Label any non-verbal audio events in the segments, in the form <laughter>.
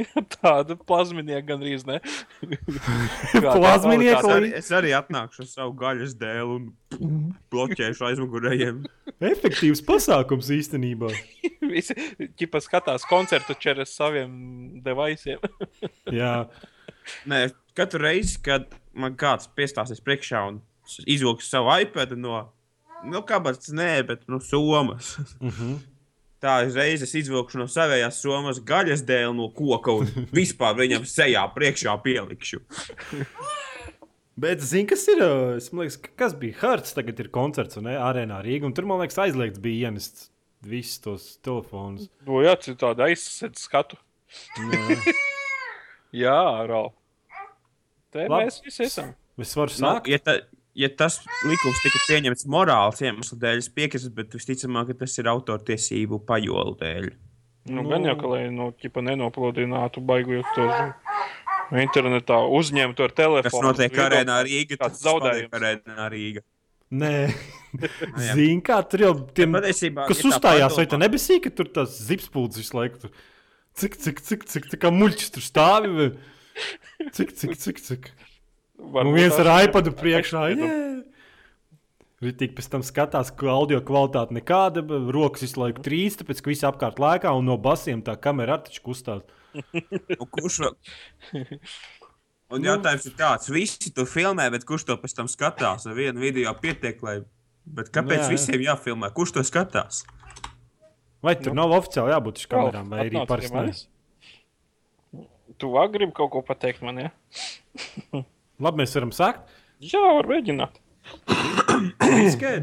<laughs> Tāda plazminieka gandrīz ne. <laughs> Plazminieka arī, es arī atnākšu ar savu gaļas dēlu un bloķēšu aizmugurējiem. <laughs> Efektīvs pasākums īstenībā. Visi ķipa skatās koncertu čeres saviem devaisiem. Jā, Nē, katru reizi, kad man kāds piestāsies priekšā un izvilks savu iPad no, nu, kāpēc nē, bet no somas. Tā uzreiz es izvilkšu no savējās somas gaļas dēlu no koka un <laughs> vispār viņam sejā priekšā pielikšu. Bet, zini, kas ir? Es domāju, kas bija Harts. Tagad ir koncerts un arēnā Rīga. Un tur, man liekas, aizliegts bija ienest visus tos telefonus. Nu, jā, citādi aizsēd skatu. Jā. <laughs> Jā, Rāl. Te Labi. mēs visi esam. Es varu Nu, sākt. ja, ta, ja tas likums tika pieņemts morāls iemeslu dēļ, es piekrītu, bet visticamāk, ka tas ir autortiesību pajolu dēļ. Nu, gan jau, ka lai no ķipa nenopludinātu baigot to internetā, uzņemtu ar telefonu. Kas notiek arēnā Rīga? tas zaudējums. Arēnā Rīga. Nē, <laughs> jā. zini, kā tur jau tiem, Patiesībā, kas ja tā uzstājās, vai padomā- tā nebija ka tur tas zipspūds visu laiku. Tur. Cik, cik, cik, cik, tā kā muļķis tur stāvi. vai- Cik, cik, cik, cik. Un viens ar iPadu priekšā. Rītīgi pēc tam skatās, ka audio kvalitāte nekāda, rokas visu laiku trīs, tāpēc ka viss apkārt lēkā un no basiem tā kamera arī taču kustās. Un <laughs> kurš vēl? Un jautājums ir tāds, visi to filmē, bet kurš to pēc tam skatās? Ar vienu video pietiek, lai. Bet kāpēc Jā, jā. jā, visiem jāfilmē? Kurš to skatās? Vai tur Nu. nav oficiāli jābūt šīm kamerām, vai arī parasti? Tu vēl gribi kaut ko pateikt man, ja? <laughs> Labi, mēs varam sākt. Jā, var mēģināt.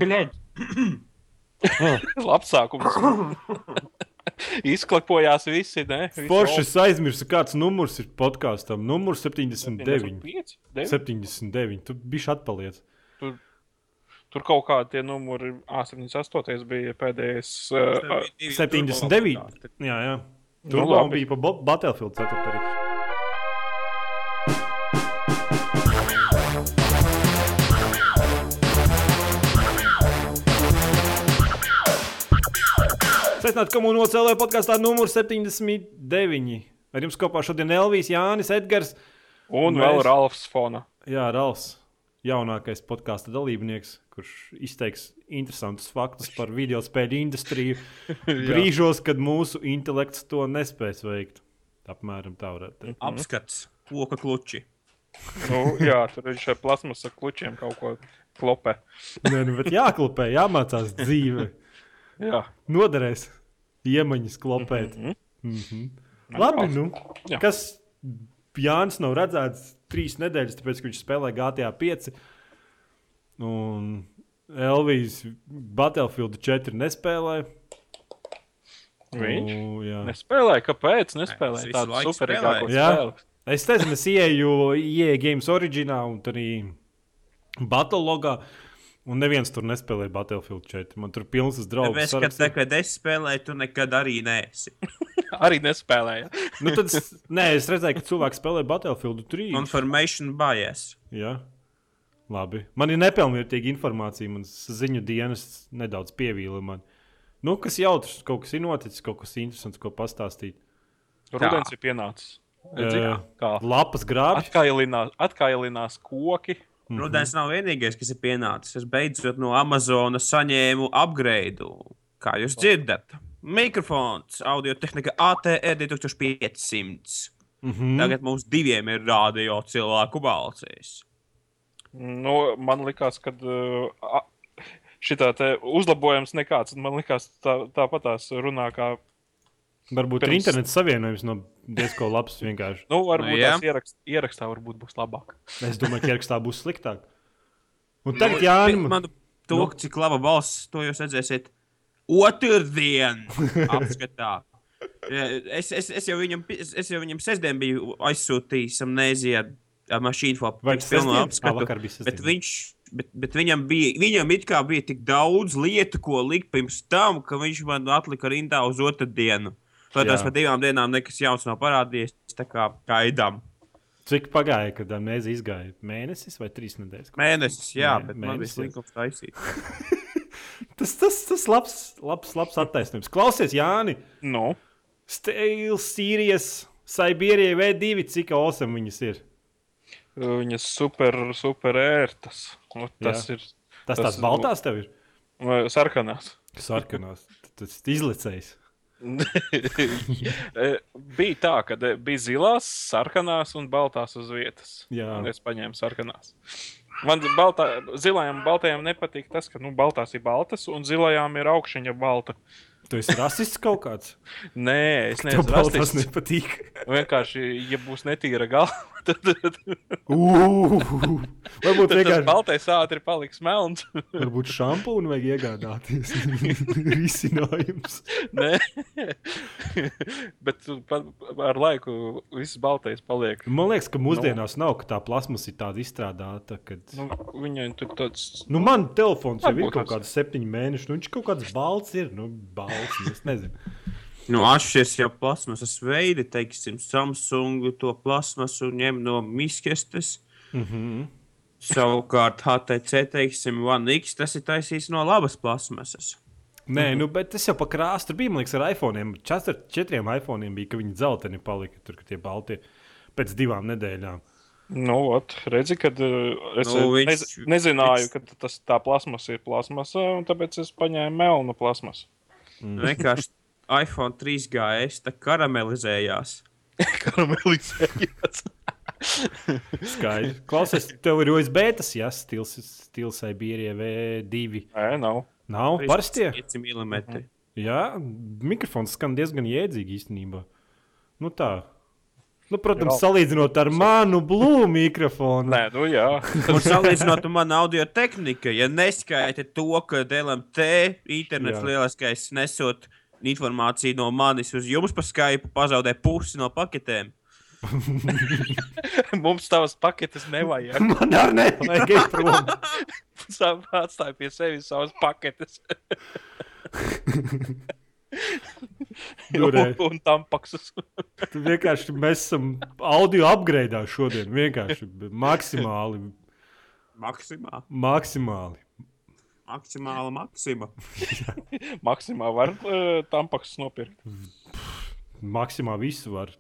Bļaļ. <coughs> Labs sākums. <coughs> Izklakojās visi, ne? Visi Forši es aizmirsu, kāds numurs ir podkāstam. Numurs 79. 75, 9. 79. Tu biji atpaliec. Tur kaut kādi tie numuri, A78 bija pēdējais. Uh, 79. Jā, jā. Tur Nu, nu, labi. bija pa Battlefield 4. arī. Sveicināti komunā OCLV podkāstā numur 79. Ar jums kopā šodien Elvijas, Jānis, Edgars. un Mēs- vēl Ralfs Fona. Jā, Rāls, jaunākais podkāstu dalībnieks, kurš izteiks interesantus faktus par video spēļu industriju <laughs> brīžos, kad mūsu intelekts to nespēs veikt. Apmēram tā varētu teikt. Apskats, koka kluči. Nu, jā, tur viņš ar plasmas ar klučiem kaut ko klopē. Nē, nu, bet jāklopē, jāmācās dzīve. Jā, Noderēs iemaņas klopēt. Mm -hmm. Labi, nu. Jā. Kas Jānis nav redzēts trīs nedēļas, tāpēc, ka viņš spēlē GTA 5. Un Elvijas Battlefield 4 nespēlē. viņš Nu, jā. nespēlēja. Kāpēc? Nespēlēja tādu superīgāku spēli. Es teicu, es ieeju IE Games Originā un arī Battlelogā. Un neviens tur nespēlēja Battlefield 4. Man tur pilns draugs. Tāpēc, ka tā, kad es spēlēju, tu nekad arī neesi. <laughs> Arī nespēlēja. <laughs> Nu, tad, es- nē, es redzēju, ka cilvēks spēlē Battlefield 3. Confirmation bias. Jā, labi. Man ir nepilnvērtīga informācija. Mans ziņu dienas nedaudz pievīla man. Nu, kas jautrs, kaut kas ir noticis, kaut kas interesants, ko pastāstīt. Rudens ir pienācis. Redzi, Jā. Kā Lapas grābs. atkailinās, atkailinās koki. Mhm. Rudens nav vienīgais, kas ir pienācis. Es beidzot no Amazonas saņēmu upgrade. Kā jūs dzirdat? Mikrofons, audio tehnika ATR 2500. Mhm. Tagad mums diviem ir rādio cilvēku balsīs. Nu, man liekas, ka uh, šitā uzlabojums nekāds. Man liekas, tā, tāpat tās runā kā. Varbūt Pirms- internets savienojums no diezko labs vienkārši. Nu, varbūt Nu, nu, ierakst, ierakstā varbūt būs labāk. Es domāju, ka ierakstā būs sliktāk. Un tagad, Jā, man to, Nu? cik laba balss, to jūs redzēsiet otrdien <laughs> apskatā. Es, es, es, jau viņam, es, es jau viņam sestdien biju aizsūtījis amnēziju ar, mašīnu Vai fopu. pilnu sestdien? Ā, apskatu. bija Bet, viņš, bet, bet viņam, bija, viņam it kā bija tik daudz lietu, ko likt pirms tam, ka viņš man atlika rindā uz otru dienu. Jā. par divām dienām nekas jauns nav parādījies. Tā kā gaidām. Cik pagāja, kad mēs izgājām? Mēnesis vai trīs nedēļas? Mēnesis, jā, Mē- bet man mēnesis. bija slinkums taisīt. <laughs> Tas tas, tas labs, labs, labs attaisnojums. Klausies, Jāni! Nu, Stēlis, Sīrijas, Saibierija V2, cik osam viņas ir. Viņas super, super ērtas. Nu, tas Jā. ir Tas, Tas tas baltās tev ir. sarkanās. Sarkanās. Tas izlicējis. <laughs> E, bija tā, ka e, bija zilās, sarkanās un baltās uz vietas. Jā. Un es paņēmu sarkanās. Man baltā, zilajām un baltajām nepatīk tas, ka nu, baltās ir baltas un zilajām ir augšņa balta. Tu esi rasists kaut kāds. Nē, es neesmu rasists. nepatīk. Vienkārši, ja būs netīra galva, Varbūt tad tas vienkārši. baltais ātri paliks melns. Varbūt šampūnu vajag iegādāties. <laughs> Risinājums. Nē, bet ar laiku viss baltais paliek. Man liekas, ka mūsdienās nav, ka tā plasmas ir tāda izstrādāta. Kad... Nu, viņai tur tāds Nu, man telefons jau ir kaut kāds septiņi mēneši. Nu, viņš kaut kāds balts ir. Nu, balts, nu, es nezinu. Nu, atšķiras jau plasmasas veidi, teiksim, Samsung to plasmasu ņem no miskastes. Mm -hmm. Savukārt HTC, teiksim, One X, tas ir taisīts no labas plasmasas. Nē, nu, bet tas jau pa krāstu bija. Man liekas, ar iPhone. Četr, četriem iPhone bija, ka viņi dzelteni palika tur, ka tie balti pēc divām nedēļām. Nu, ot, redzi, kad uh, es Nu, viņš- nez, nezināju, ka tas tā plasmas ir plasmasa, un tāpēc es paņēmu melnu plasmasu. Mm. Vienkārši iPhone 3GS tā karamelizējās. <laughs> Karamelizējās. <laughs> Skaidrs. <laughs> Klausies, tev ir USB tas, ja stils, stils Sibīrija V2. Nē, nav. Nav parastie. 5 mm. Jā, mikrofons skan diezgan jēdzīgi īstenībā. Nu tā. Nu, protams, Jā. salīdzinot ar manu blūmu mikrofonu. Nē, nu jā. Un salīdzinot ar manu audio tehniku, ja neskaita to, ka DLMT internets Jā. lieliskais nesot informāciju no manis uz jums pa Skype, pazaudē pusi no paketēm. <laughs> Mums tavas paketes nevajag. Man arī nevajag <laughs> iet prom. Atstāj pie sevis savas paketes. <laughs> Re. un, tampaksus. Tu vienkārši mēs esam audio upgrade šodien. Vienkārši maksimāli. Maksimā, maksimāli. Maksimāla maksima. <laughs> Maksimā var uh, tampaksus nopirkt. Maksimāli visu var.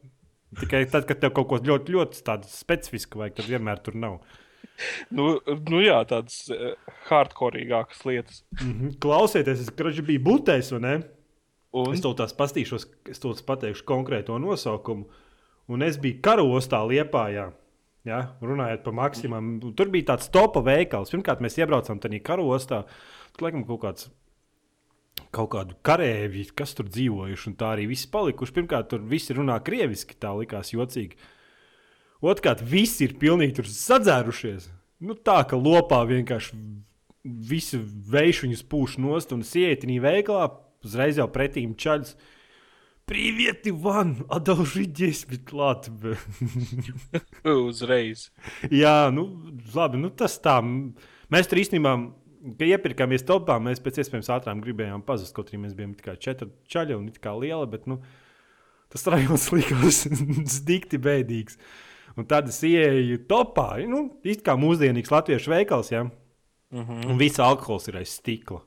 Tikai tad, kad tev kaut ko ļoti, ļoti specifisku vajag, tad vienmēr tur nav. Nu, nu jā, tādas uh, hardcoreīgākas lietas. Mm -hmm. Klausieties, es graži biju būtējis, vai ne? Un, Es to tās pastīšos, es to pateikšu konkrēto nosaukumu. Un es biju karostā Liepājā. Ja, runājot par maksimām, tur bija tāds topa veikals. Pirmkārt, mēs iebraucām tajā karostā. Tur laikam kaut kāds. Kaut kādu karavīru, kas tur dzīvojuši, un tā arī viss palikuši. Pirmkārt, tur visi runā krieviski, tā likās jocīgi. Otrkārt, visi ir pilnīgi sadzērušies. Nu, tā kā lopā vienkārši visu veišu viņus pūš nost un sietinī veikalā, uzreiz jau pretīm čaļus. Привет, Iván! Adauži desmit klāt. Uzreiz. Jā, nu, labi, nu tas tā. Mēs tur īstenībā, kad iepirkāmies topā, mēs pēc iespējas ātrāk gribējām pazust, kaut arī mēs bijām tikai četri čaļi un it kā liela, bet nu, tas rajonas <laughs> likās stikti bēdīgs. Un tad es ieeju topā, nu, it kā mūsdienīgs latviešu veikals, ja? Uh mhm. -huh. Un viss alkohols ir aiz stikla.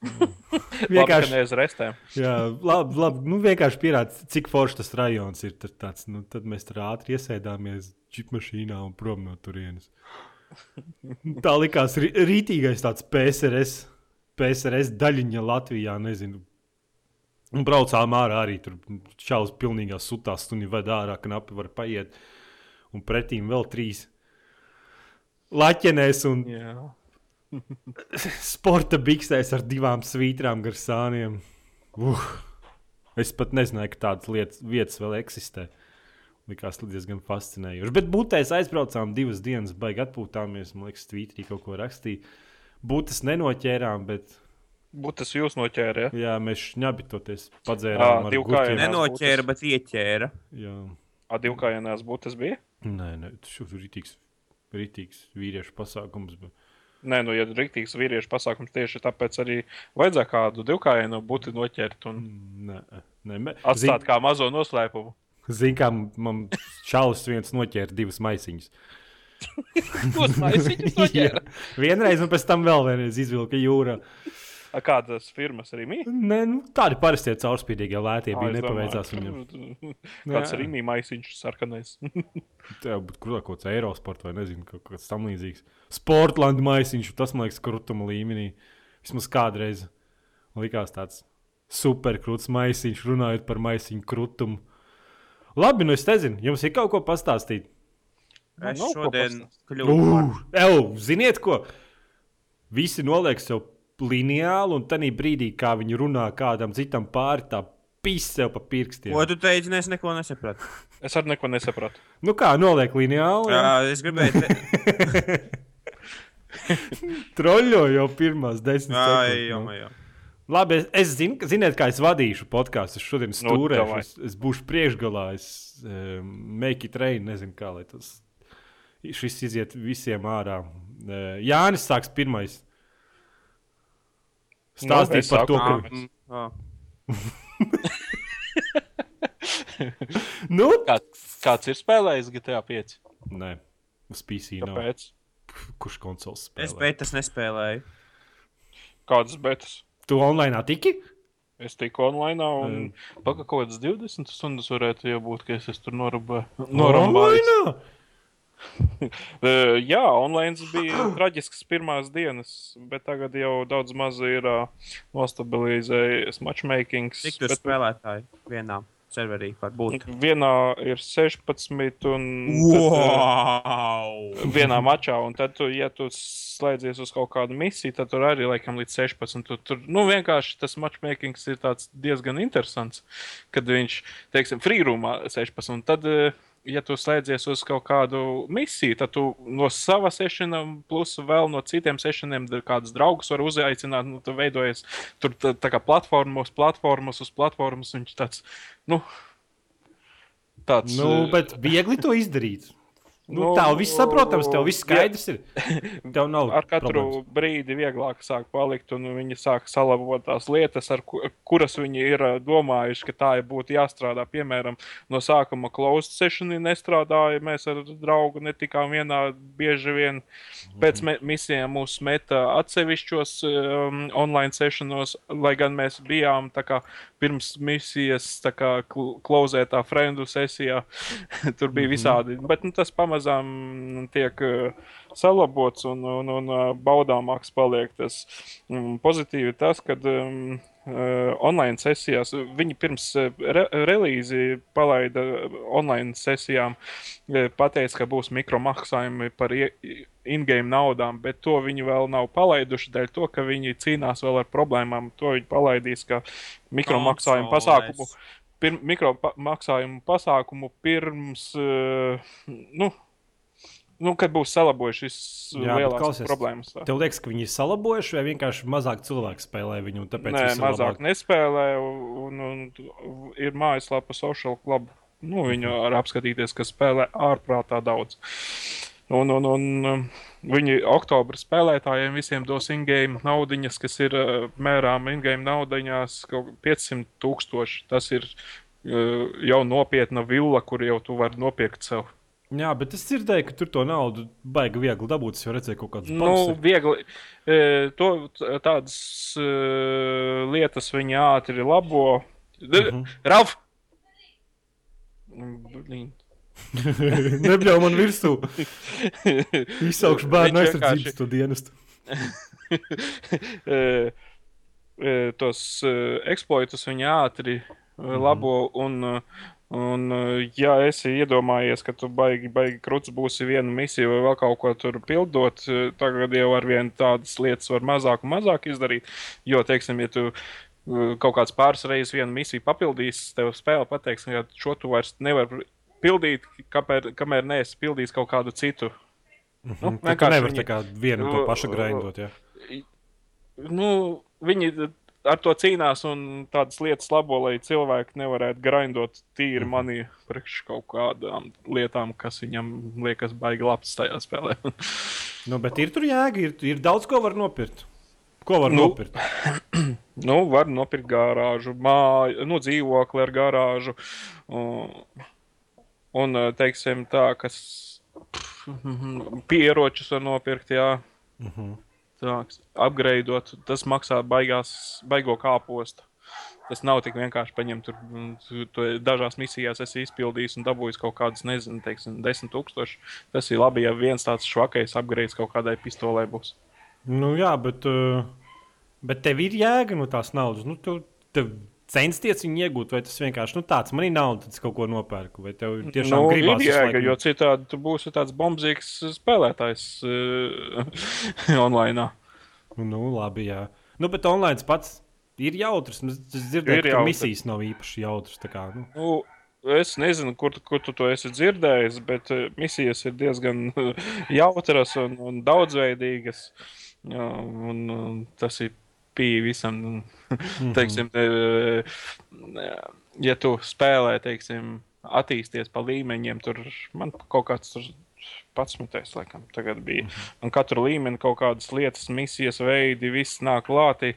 <laughs> Vienkārši Vienkārši, nevis restēm. jā, labi, labi, nu, vienkārši pierāda, cik foršs tas rajons ir. Tad, tāds, nu, tad mēs tur ātri iesēdāmies džipmašīnā un prom no turienes. Tā likās rītīgais tāds PSRS, PSRS daļiņa Latvijā, nezinu. Un braucām ārā arī tur čalis pilnīgā sutā stundu vai ārā knapi var paiet. Un pretīm vēl trīs laķenēs un Jā. <laughs> sporta biksēs ar divām svītrām gar sāniem. Uh, es pat nezināju, ka tādas lietas, vietas vēl eksistē. Likās diezgan fascinējoši. Bet būtēs aizbraucām divas dienas, baigi atpūtāmies. Man liekas, tvītrī kaut ko rakstīja. Būtis nenoķērām, bet Būtu tas jūs noķēra. Ja? jā, mēs šņabi toties Ā, padzērām. divkājienā. gurķiem. Nenoķēra, bet ieķēra. Jā, A divkājienās būtu tas bija? nē, nē tas ir rītīgs, rītīgs vīriešu pasākums. Bet... Nē, nu, ja rīktīgs vīriešu pasākums tieši tāpēc arī vajadzēja kādu divkājienu būtu noķert un Nē, nē, mē... atstāt kā mazo noslēpumu. Zini, kā man čalis viens noķēra divas maisiņas. <laughs> Tos maisiņus <laughs> noķēra. Vienreiz, un pēc tam vēl vienreiz izvilka jūrā. A kādas firmas arī mīl? Nē, nu, tādi parastie caurspīdīgie lētie Ā, bija. Nepaveicās viņam. Kāds mīl maisiņš sarkanais. <laughs> Tev būtu krūtis kaut kāds Eirosports vai nezinu, kaut kas tam līdzīgs. Sportlands maisiņš, tas man liekas, krutuma līmenī. Vismaz kādreiz likās tāds superkrūts maisiņš, runājot par maisiņu krutumu. Labi, nu es nezinu, jums ir kaut ko pastāstīt. Es šodien kļuvu par Ugh, Ew, ziniet, ko? Visi noliek sev lineāli, un tajā brīdī, kā viņi runā kādam citam pāri, tā pisa pa pirkstiem. Ko tu teici? Ne, Es neko nesapratu. <laughs> Es arī neko nesapratu. Nu kā, noliek lineāli? Jā, es gribēju. Te... <laughs> Troļļo jau pirmās desmit sekundes. nu. Labi, es, es zinu, ka, ziniet, kā es vadīšu podkāstu. Es šodien Nu, stūrēšu, davai. es, es būšu priekšgalā, es um, make it rain, nezinu, kā lai tas šis iziet visiem ārā. Uh, Jānis sāks pirmais. Stāstīt es par to, ka. <laughs> Nu, Kā, kāds ir spēlējis GTA 5? nē, uz PC nav. Kāpēc? Kurš konsoles Es spēlē? beigās nespēlēju. Kādas betas? Tu online tiki? Es tiku online un Mm. pagaidām kaut kādas 20 stundas varētu būt, ka es tur norabājis. norabājis. <laughs> Uh, jā, online bija traģisks pirmās dienas, bet tagad jau daudz maz ir uh, nostabilizējies matchmaking. Cik tur spēlētāji vienā serverī var būt? Vienā ir 16 un tad, uh, Wow! vienā mačā, un tad, tu, ja tu slēdzies uz kaut kādu misiju, tad tur arī laikam līdz 16. Tu, tur, nu, vienkārši tas matchmaking ir tāds diezgan interesants, kad viņš, teiksim, frīrumā 16. Un tad, eh, ja tu slēdzies uz kaut kādu misiju, tad tu no sava sešana, plus vēl no citiem sešaniem kādus draugus var uzaicināt. Nu, tu veidojies tur tā, tā kā platformas, platformas uz platformas. Viņš tāds, nu, tāds. Nu, eh, bet viegli to izdarīt. Nu, Nu, tā viss saprotams, tev viss jā. skaidrs ir. <laughs> Tev nav ar katru problēmas. brīdi vieglāk sāk palikt, un viņi sāk salabot tās lietas, ar ku, kuras viņi ir domājuši, ka tā ir būtu jāstrādā. Piemēram, no sākuma closed sessionī nestrādāja, mēs ar draugu netikām vienā bieži vien. Pēc me, misijām mūs meta atsevišķos um, online sessionos, lai gan mēs bijām kā pirms misijas tā kā kl- klauzētā frendu sesijā. <laughs> Tur bija visādi, bet nu, tas pamazām tiek uh, salabots un, un, un uh, baudāmāks paliek. Tas um, pozitīvi tas, ka um, uh, online sesijās viņi pirms re relīzi palaida online sesijām, pateica, ka būs mikromaksājumi par in-game naudām, bet to viņi vēl nav palaiduši dēļ to, ka viņi cīnās vēl ar problēmām. To viņi palaidīs kā mikromaksājumu pasākumu. Pir, mikromaksājumu pasākumu pirms, nu, nu, kad būs salabojuši šis Jā, bet lielās klausies, problēmas. Tev liekas, ka viņi ir salabojuši, vai vienkārši mazāk cilvēku spēlē viņu? Nē, mazāk labāk? nespēlē, un, un, un ir mājaslapa Social Club. Nu, viņu var apskatīties, ka spēlē ārprātā daudz. Un, un, un um, viņi oktobra spēlētājiem visiem dos in-game naudiņas, kas ir uh, mērām in-game naudiņās kaut 500 tūkstoši. Tas ir uh, jau nopietna villa, kur jau tu vari nopirkt sev. Jā, bet es dzirdēju, ka tur to naudu baigi viegli dabūt. Es jau redzēju, kaut kādas Nu, viegli. E, to, tādas e, lietas viņi ātri labo. -hmm. Ralf! Blin. <laughs> Nebļauj man virsū. Izsaukšu bērnu aizsardzības to dienestu. <laughs> e, tos eksploitus viņi ātri labo. Un, e, un, e, ja esi iedomājies, ka tu baigi, baigi krūts būsi vienu misiju vai vēl kaut ko tur pildot, e, tagad jau ar vien tādas lietas var mazāk un mazāk izdarīt. Jo, teiksim, ja tu e, kaut kāds pāris reizes vienu misiju papildīs, tev spēle pateiks, ka šo tu vairs nevari pildīt, kāpēc, kamēr neesi pildījis kaut kādu citu. Nu, Tā kā vienkārši nevar viņi- tā kā vienu to pašu grindot. Jā. nu, viņi ar to cīnās un tādas lietas labo, lai cilvēki nevarētu grindot tīri mani priekš kaut kādām lietām, kas viņam liekas baigi labs tajā spēlē. <laughs> Nu, bet ir tur jēga, ir, ir daudz ko var nopirkt. Ko var Nu, nopirkt? <clears throat> nu, var nopirkt garāžu, māju, nu, dzīvokli ar garāžu. Un, un teiksim, tā, kas pieročus var nopirkt, jā. Tāks, upgradeot, tas maksā baigās, baigo kāpostu. Tas nav tik vienkārši paņemt, tur mm, tu, tu dažās misijās esi izpildījis un dabūjis kaut kādus, nezinu, teiksim, desmit tūkstoši. Tas ir labi, ja viens tāds švakais upgrades kaut kādai pistolē būs. Nu, jā, bet, uh, bet tev ir jēga no tās naudas. Nu, tu, tev censties viņu iegūt, vai tas vienkārši nu, tāds man ir nauda, tad es kaut ko nopērku. Vai tev tiešām Nu, ir visu jēga, jo citādi tu būsi tāds bombzīgs spēlētājs <laughs> uh, online. Nu, labi, jā. Nu, bet online pats ir jautrs. Nu, Es dzirdēju, Ir ka jautrs. misijas nav īpaši jautras. Kā, nu. Nu, es nezinu, kur, kur tu to esi dzirdējis, bet uh, misijas ir diezgan jautras un, un daudzveidīgas. Jā, un, un tas ir pieeja visam. Mhm. Teiksim, eh, ja tu spēlē, teiksim, attīsties pa līmeņiem, tur man kaut kāds tur 11. laikam, tagad bija. Un katru līmeni kaut kādas lietas, misijas veidi, viss nāk klāti.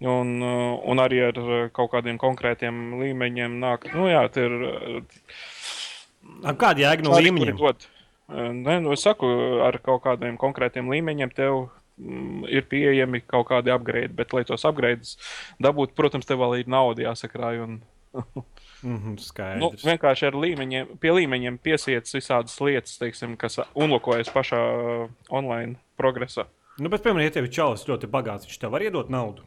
Un, eh, un arī ar kaut kādiem konkrētiem līmeņiem nāk. Nu, jā, tur ir. Kāda jēga no līmeņiem? Nē, nu, es saku, ar kaut kādiem konkrētiem līmeņiem tev mm, ir pieejami kaut kādi upgrade, bet, lai tos upgrades dabūtu, protams, tev vēl ir nauda jāsakrāj. Un, <laughs> Mhm, nu, skaidrs. vienkārši ar līmeņiem, pie līmeņiem piesiet visādas lietas, teiksim, kas unlokojas pašā online progresā. Nu, bet, piemēram, ja tev ir čalis ļoti bagāts, viņš tev var iedot naudu.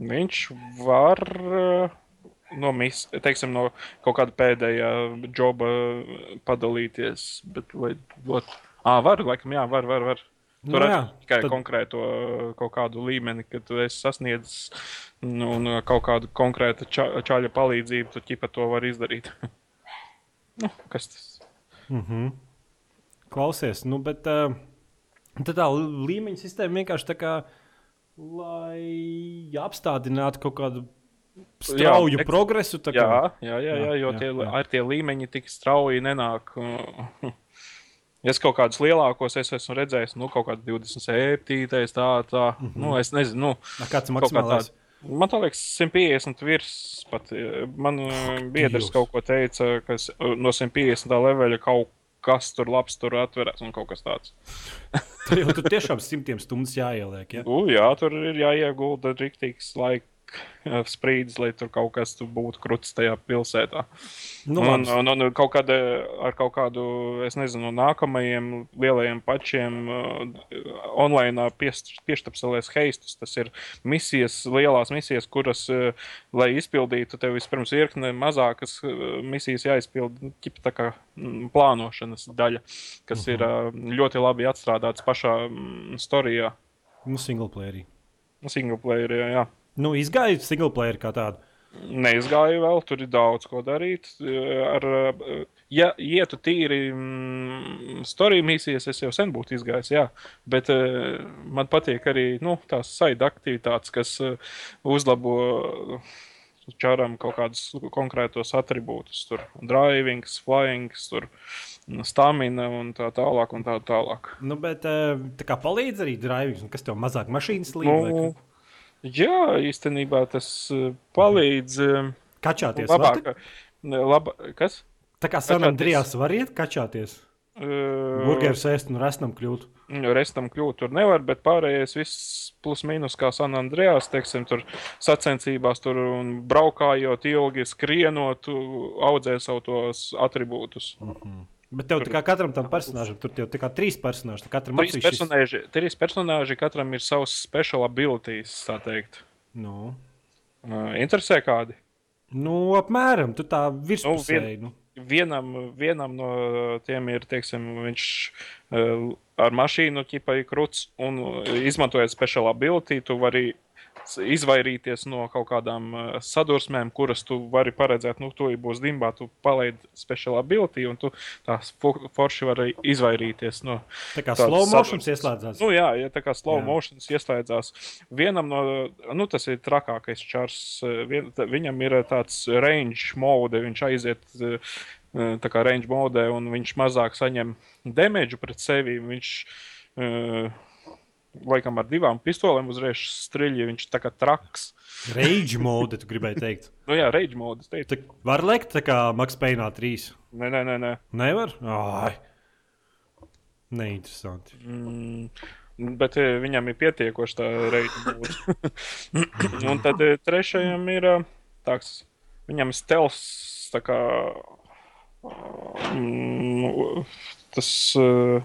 Viņš var eh, no, mis, teiksim, no kaut kāda pēdējā joba padalīties, bet vai dot. Ah, var, laikam, jā, var, var. var. Nu, Tur ir jā, tikai tad- konkrēto kaut kādu līmeni, kad tu esi sasniedzis nu, un kaut kādu konkrētu ča čaļa palīdzību, tu ķipa to var izdarīt. <laughs> nu, kas tas? Mhm. Klausies, nu, bet uh, tad tā līmeņa sistēma vienkārši tā kā, lai apstādinātu kaut kādu strauju eks- progresu. Jā, jā, jā, jā, Jā, jo jā, tie, jā. ar tie līmeņi tik strauji nenāk. <laughs> Es kaut kādus lielākos es esmu redzējis, nu, kaut kāda 27, tā, tā. Mm -hmm. Nu, es nezinu, nu, A, Kāds ir tāda. Man liekas, 150 virs. Pat, eh, man eh, biedrs kaut ko teica, ka eh, no 150 leveļa kaut kas tur labs tur atveras un kaut kas tāds. Tur jau tur tiešām simtiem stundas jāieliek. Ja? Nu, jā, tur ir jāiegulda rīktīgs laika <laughs> sprīdis, lai tur kaut kas tur būtu krūtis tajā pilsētā. Nu, un, un, un kaut kāda, ar kaut kādu, es nezinu, nākamajiem lielajiem pačiem uh, online piešķirtas heistus. Tas ir misijas, lielās misijas, kuras, uh, lai izpildītu, tev vispirms virkne mazākas uh, misijas jāizpild, nu, ķip tā kā mm, plānošanas daļa, kas ir uh, ļoti labi atstrādāts pašā mm, storijā, Nu, single player. single player. Jā. Nu, izgāja single player kā tādu. Neizgāju vēl, tur ir daudz ko darīt. Ar, ja ietu tīri mm, storiju misijas, es jau sen būtu izgājis, jā. Bet uh, man patīk arī nu, tās saida aktivitātes, kas uh, uzlabo čaram kaut kādus konkrētos attribūtus. Tur driving, flying, tur stamina un tā tālāk. Un tā tālāk. Nu, bet eh, tā kā palīdz arī driving, un kas tev mazāk mašīnas līdzi. Nu, jā, īstenībā tas uh, palīdz. Uh, Kačāties. labāk. Ne, Laba, kas? Tā kā San kačāties. Andrijas var iet kačāties. Uh, Burgeris ēst un restam kļūt. Restam kļūt tur nevar, bet pārējais viss plus mīnus kā San Andrejas, teiksim, tur sacensībās, tur un braukājot ilgi, skrienot, audzē savu tos attribūtus. Bet tev kā katram tam personāžam, tur jau kā trīs personāži. Katram Trīs personāži, trīs personāži, katram ir savs special abilities, tā teikt. Nu, Uh, interesē kādi? nu, apmēram tu tā virspusēji. Nu, Vienam, vienam no tiem ir, teiksim, viņš uh, ar mašīnu ķipa ir krūts un izmantojot special ability, tu vari izvairīties no kaut kādām uh, sadursmēm, kuras tu vari paredzēt, nu, tu būs dimbā, tu palaidi special ability un tu tās fo- forši vari izvairīties no. tā kā slow motion ieslēdzās. Nu, jā, ja tā kā slow motion ieslēdzās. Vienam no, nu, tas ir trakākais čars. eh, Vien, viņam ir eh, tāds range mode, viņš aiziet eh, eh, tā kā range mode, un viņš mazāk saņem damage pret sevi. Viņš, eh, laikam, ar divām pistolēm uzreiz streļķi, viņš tā kā traks. Rage mode, tu gribēji teikt. <laughs> Nu, jā, range mode. Tā var lekt tā kā Max Payne 3. nē, nē, nē. nē. Nevar? Ai. Neinteresanti. Mm, Bet eh, viņam ir pietiekoši tā reita <laughs> būt. un tad eh, trešajam ir eh, tāds, viņam stels tā kā. mm, Tas uh,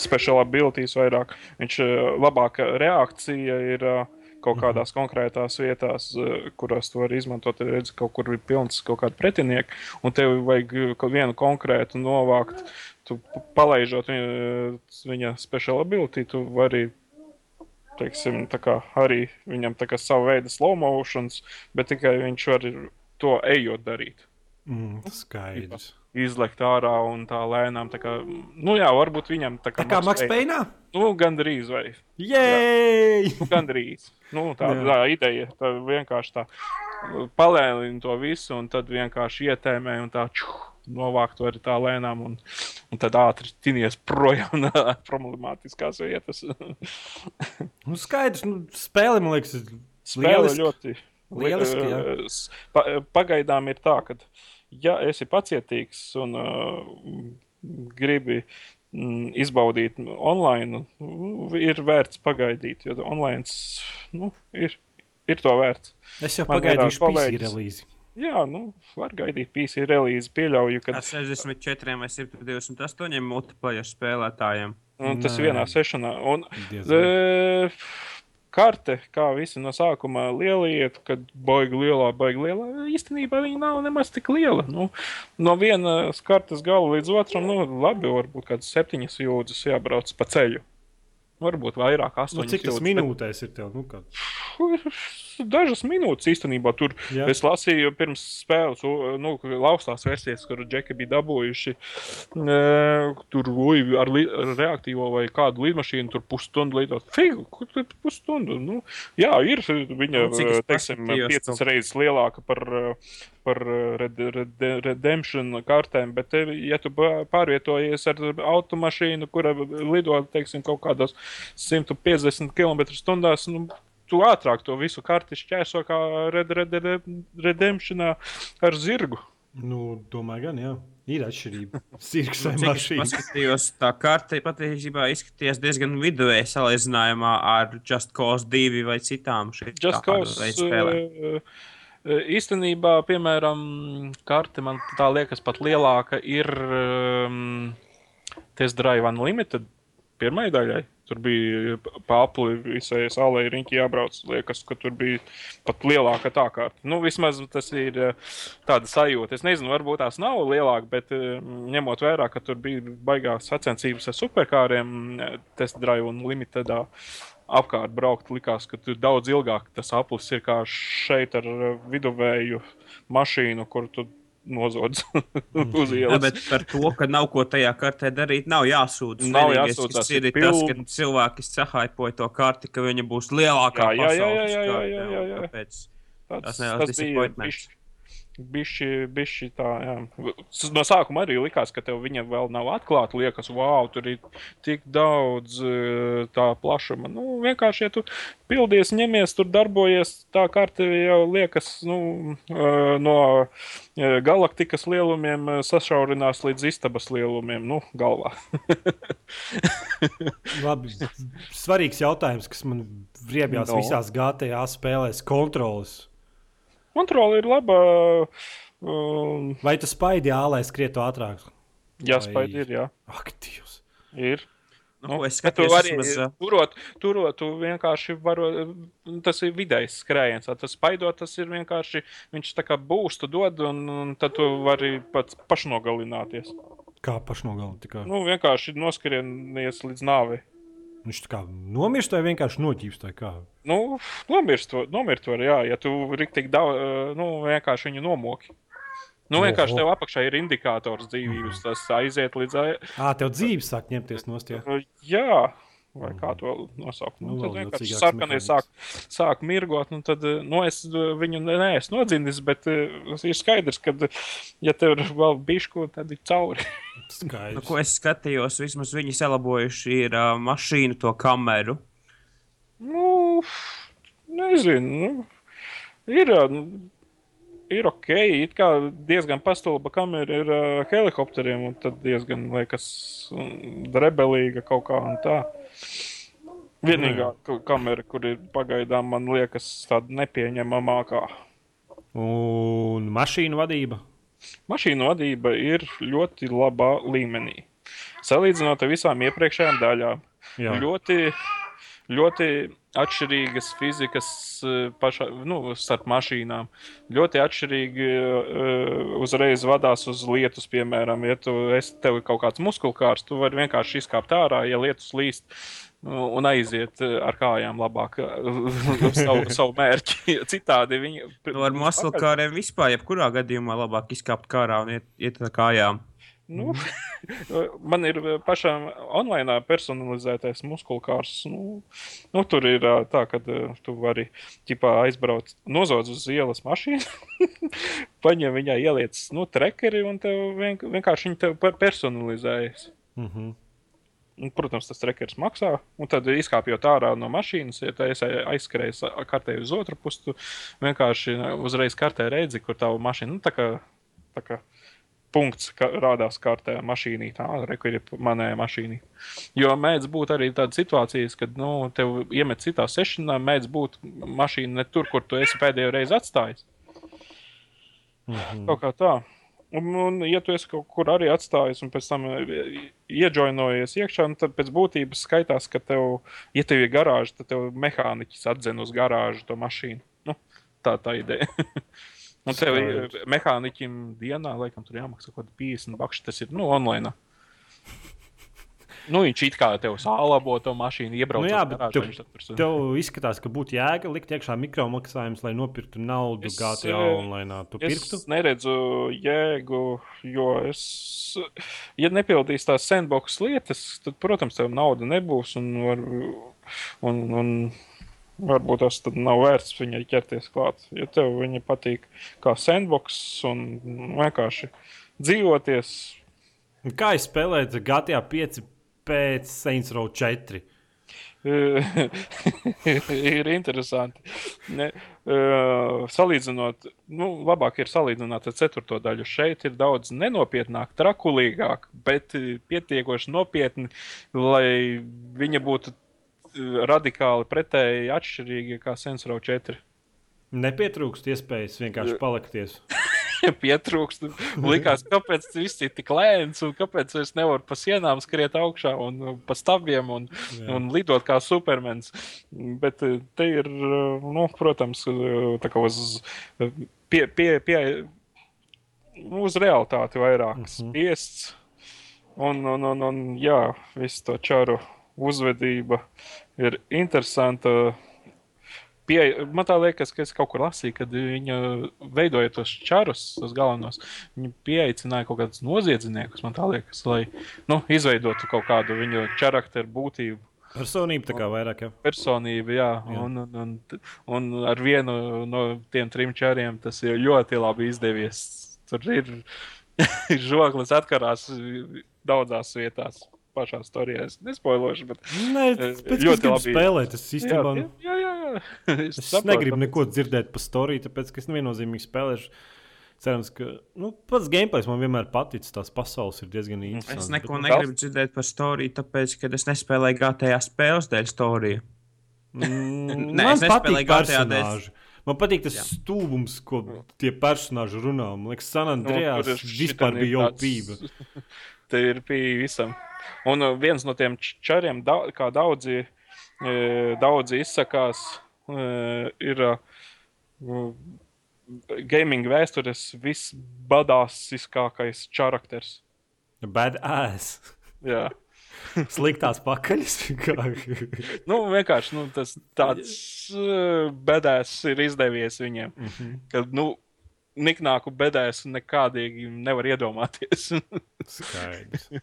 special abilities vairāk. Viņš uh, labāka reakcija ir uh, kaut kādās konkrētās vietās, uh, kurās tu vari izmantot. Tad redzi, kaut kur ir pilns kaut kāda pretinieka, un tev vajag vienu konkrētu novākt. Tu palaižot viņa, viņa special ability, tu vari teiksim, tā kā arī viņam tā kā savu veidu slow motions, bet tikai viņš var to ejot darīt. Mm, skaidrs. Izlekt ārā un tā lēnām. Tā kā, nu jā, varbūt viņam tā kā, Tā kā Maks Payne. Peinā? Nu, gandrīz vai. Jej! Nu, gandrīz. Nu, tā Jā. tā ideja. Tā vienkārši tā palēnina to visu un tad vienkārši ietēmē un tā čuh, novākt to arī tā lēnām un, un tad ātri tinies projām <laughs> no problemātiskās vietas. <laughs> Nu, skaidrs, nu, spēle, man liekas, Spēle lieliska. ļoti. Lieliski, jā. Pa, pagaidām ir tā, ka, ja esi pacietīgs un uh, gribi mm, izbaudīt online, nu, ir vērts pagaidīt, jo online nu, ir, ir to vērts. Es jau Man pagaidīšu PC relīzi. Jā, nu, var gaidīt PC relīzi, pieļauju, ka Ar 64 vai 128 multiplayer spēlētājiem. un tas Nē. vienā sešanā. Un, Diez vai. e, karte, kā visi no sākuma lieliet, kad baigi lielā, baigi lielā, īstenībā viņa nav nemaz tik liela. Nu, no vienas kartes gala līdz otram, nu, labi, varbūt kādas septiņas jūdzes jābrauc pa ceļu. Varbūt vairāk, Nu, astoņas cik tas jūdzes, bet- minūtēs ir tev? Nu, kā? Dažas minūtes īstenībā tur. Jā. Es lasīju pirms spēles, nu, laustās versijas, kur džeki bija dabūjuši. E, tur uj, ar, li, ar reaktīvo vai kādu lidmašīnu tur pusstundu lidot. Figu, kur tur pusstundu? Nu, jā, ir viņa, Nu, e, teiksim, piecas reizes lielāka par, par e, red, red, redemption kartēm, bet, ja tu pā- pārvietojies ar automašīnu, kura lido, teiksim, kaut kādos 150 km/h, nu, tu ātrāk to visu karti šķērso kā Red Red Red Redemptionā ar zirgu. Nu, domāju, gan, jā. Ir atšķirība. <laughs> Sirgs vai Nu, Cik es mašīna. paskatījos, tā karte patiesībā izskatījās diezgan viduvēji salīdzinājumā ar Just Cause 2 vai citām šīm Just Cause uh, īstenībā, piemēram, karte man tā liekas pat lielāka ir um, Test Drive Unlimited pirmai daļai. Tur bija pāri visai salai riņķi jābrauc. Liekas, ka tur bija pat lielāka tā kārta. Nu, vismaz tas ir eh, tāda sajūta. Es nezinu, varbūt tās nav lielāka, bet eh, ņemot vērā, ka tur bija baigās sacensības ar superkāriem, eh, test drive un limitedā apkārt braukt, likās, ka tur daudz ilgāk tas aplis ir kā šeit ar eh, viduvēju mašīnu, kur tu nozodz <laughs> uz Jā, ielas. bet par to, ka nav ko tajā kartē darīt, nav jāsūdzas. Nav jāsūdzas, ir, ir tas, ka cilvēki sahaipoja to karti, ka viņa būs lielākā Jā, jā, jā, pasaules jā, jā, karte, jā, jā, un jā. Tāpēc Tas, Tas tas bija disappointments. bišķi, bišķi, bišķi tā, jā. No sākuma arī likās, ka tev viņa vēl nav atklāta. Liekas, wow, tur ir tik daudz eh, tā plašuma. Nu, vienkārši, ja tu pildies, ņemies, tur darbojies, tā karte jau liekas, nu, eh, no eh, galaktikas lielumiem sašaurinās līdz istabas lielumiem, nu, galvā. <laughs> Labi, svarīgs jautājums, kas man riebjās No. visās GTA spēlēs, kontrols. Kontrole ir laba. Um, Vai tas spaidi ālē skrietu ātrāk? jā, Vai- spaidi ir, jā. Aktīvs. Ir. Nu, es tu skatos, arī vismaz, ā, turot, turot, tu vienkārši vari. Tas ir vidējs skrējiens. Tas spaidot, tas ir vienkārši. Viņš tā kā būstu dod, un, un tad tu vari pats pašnogalināties. Kā kā- Nu, vienkārši noskrienies līdz nāvei. Viņš tā kā nomirst vai vienkārši kā? Nu, nomirst, nomirt var, jā, ja tu riktīgi daudz, nu, vienkārši viņu nomoki. Nu, vienkārši tev apakšā ir indikators dzīvības, tas aiziet līdz. ai- Ā, tev dzīves sāk ņemties no stūra. Jā, vai kā to nosaukt. Nu, Nu, tad vienkārši sarkanais sāk, sāk mirgot. Nu, tad, eh, nu, es eh, viņu ne- neesmu nodzinis, bet uh, ir skaidrs, ka, ja tev ir vēl bišku, tad ir cauri. <laughs> nu, ko es skatījos, vismaz viņi salabojuši ir uh, mašīnu to kameru. nu, nezinu. Nu, ir, nu, ir ok, it kā diezgan pastulba kamera ir uh, helikopteriem, un tad diezgan, liekas, mm, rebelīga kaut kā un tā. Vienīgā ka- kamera, kur ir pagaidām, man liekas, tāda nepieņemamākā. Un mašīnu vadība. Mašīnu vadība ir ļoti labā līmenī. Salīdzinot ar visām iepriekšējām daļām, Jā. ļoti, ļoti atšķirīgas fizikas eh, pašā, nu, starp mašīnām. Ļoti atšķirīgi uh, uzreiz vadās uz lietus, piemēram, ja tu esi tev kaut kāds muskulkārs, tu vari vienkārši izkāpt ārā, ja lietus līst. nu, Un aiziet eh, ar kājām labāk <laughs> savu, savu mērķi. <laughs> Citādi viņi Nu, ar maslkāriem vispār, jebkurā gadījumā labāk izkāpt kārā un iet, iet ar kājām. Nu, <laughs> man ir pašam online personalizētais muskulkārs. Nu, nu, tur ir ā, tā, ka ā, tu vari ķipā, aizbraukt, nozodz uz ielas mašīnu, <laughs> paņem viņai ieliec nu, trekeri un tev vien, vienkārši viņi tev per- personalizējas. Mhm. Un, protams, tas trekers maksā. Un tad, izkāpjot ārā no mašīnas, ja tā esi aizskrējis kartē uz otru pusi, tu vienkārši uzreiz kartē redzi, kur tā mašīna nu, tā kā, tā kā punkts ka, rādās kartē mašīnī. Tā re, kur ir manējā mašīnā. Jo mēdz būt arī tādas situācijas, kad nu, tev iemet citā sešanā, mēdz būt mašīna ne tur, kur tu esi pēdējo reizi atstājis. Mhm. Kaut kā tā. Un, un, ja tu esi kaut kur arī atstājis un pēc tam eh, iejoinojies iekšā, nu, tad pēc būtības skaitās, ka tev, ja tev ir garāža, tad tev mehāniķis atdzen uz garāžu to mašīnu. Nu, tā tā ideja. <laughs> un tev ir Skaidrs. mehāniķim dienā, laikam, tur jāmaksā kaut kādi 50 bakši. Tas ir nu, online. Nu, viņš it kā tev sālabo to mašīnu, iebrauc Nu jā, garāžu, tev- viņš tur Tev izskatās, ka būtu jēga likt iekšā mikromaksājumus, lai nopirktu naudu Es, GTA eh, online. Tu pirktu? Es neredzu jēgu, jo es, ja nepildīs tās sandbox lietas, tad, protams, tev nauda nebūs. Un, var, un, un varbūt tas tad nav vērts viņai ķerties klāt. Ja tev viņa patīk kā sandbox un vienkārši dzīvoties, Kā es spēlēju GTA 5 pēc Saints Row 4? <laughs> ir interesanti. Ne, uh, salīdzinot, nu, labāk ir salīdzināt ar ceturto daļu. Šeit ir daudz nenopietnāk, trakulīgāk, bet pietiekoši nopietni, lai viņa būtu radikāli pretēji atšķirīga kā Sensoro 4. Nepietrūkst iespējas vienkārši palikties. <laughs> Pietrūkst. Likās, kāpēc viss ir tik lēns, un kāpēc es nevaru pa sienām skriet augšā un uh, pa stabiem un, Jā. un lidot kā supermens. Bet uh, te ir, uh, nu, protams, uh, tā kā uz, uh, pie, pie, pie, nu, uz realitāti vairāk Mhm. spiests. Un, un, un, un jā, viss to čaru uzvedība ir interesanta. Pie, man tā liekas, ka es kaut kur lasīju, kad viņa veidoja tos čarus, tos galvenos. Viņa pieaicināja kaut kādus noziedzniekus, man tā liekas, lai nu, izveidotu kaut kādu viņu charakteru būtību. Personība tā kā vairāk. Ja? Personība, jā, Jā. un, un, un, un ar vienu no tiem trim čariem tas ir ļoti labi izdevies. Tur ir <laughs> žoglis atkarās daudzās vietās. Pašā stāstā es nespoilošu, bet Nē, Eh, pēc ļoti labi. spēlēt. Es īstenībā jā, jā, jā, <laughs> jā. es saprotu, negribu tāpēc- neko dzirdēt par storiju, tāpēc ka es neviennozīmīgi spēlēšu. Cerams, ka nu, pats gameplays man vienmēr paticis. Tās pasaules ir diezgan interesantas. Es neko nu, negribu dzirdēt par storiju, tāpēc, ka es nespēlēju GTA spēles dēļ storiju. Mm, <laughs> Nē, man es nespēlēju patīk GTA dēļ. personāži. Man patīk tas Jā. stūgums, ko tie personāļi runā. Man liekas, San Andreas tur ir vispār bija jau tāds- pība. Te <laughs> ir pie visam. Un uh, viens no tiem čariem, kā daudzi, e, daudzi izsakās, e, ir uh, gaming vēstures visbadāsiskākais čarakters. Badass. Jā. <laughs> Sliktās pakaļas. Nu, vienkārši nu, tas tāds uh, bedēs ir izdevies viņiem. Mhm. Kad, nu, niknāku bedēs nekādīgi nevar iedomāties. Skaidrs. <laughs>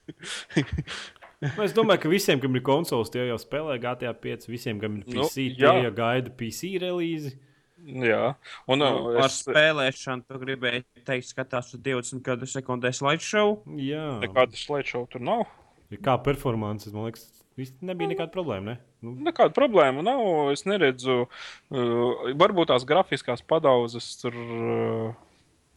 Nu, es domāju, ka visiem, kam ir konsoles, tie jau spēlē GTA 5. Visiem, kam ir PC, nu, jā. tie jau gaida PC relīzi. Jā, un uh, Nu, ar es spēlēšanu tu gribēji teikt, skatās uz 20 gadu sekundē slideshow. Jā, nekādu slēdšovu tur nav. kā performance, man liekas, vis- nebija nekāda problēma. Ne? Nu, Nekāda problēma nav. Es neredzu, uh, varbūt tās grafiskās padauzes tur uh,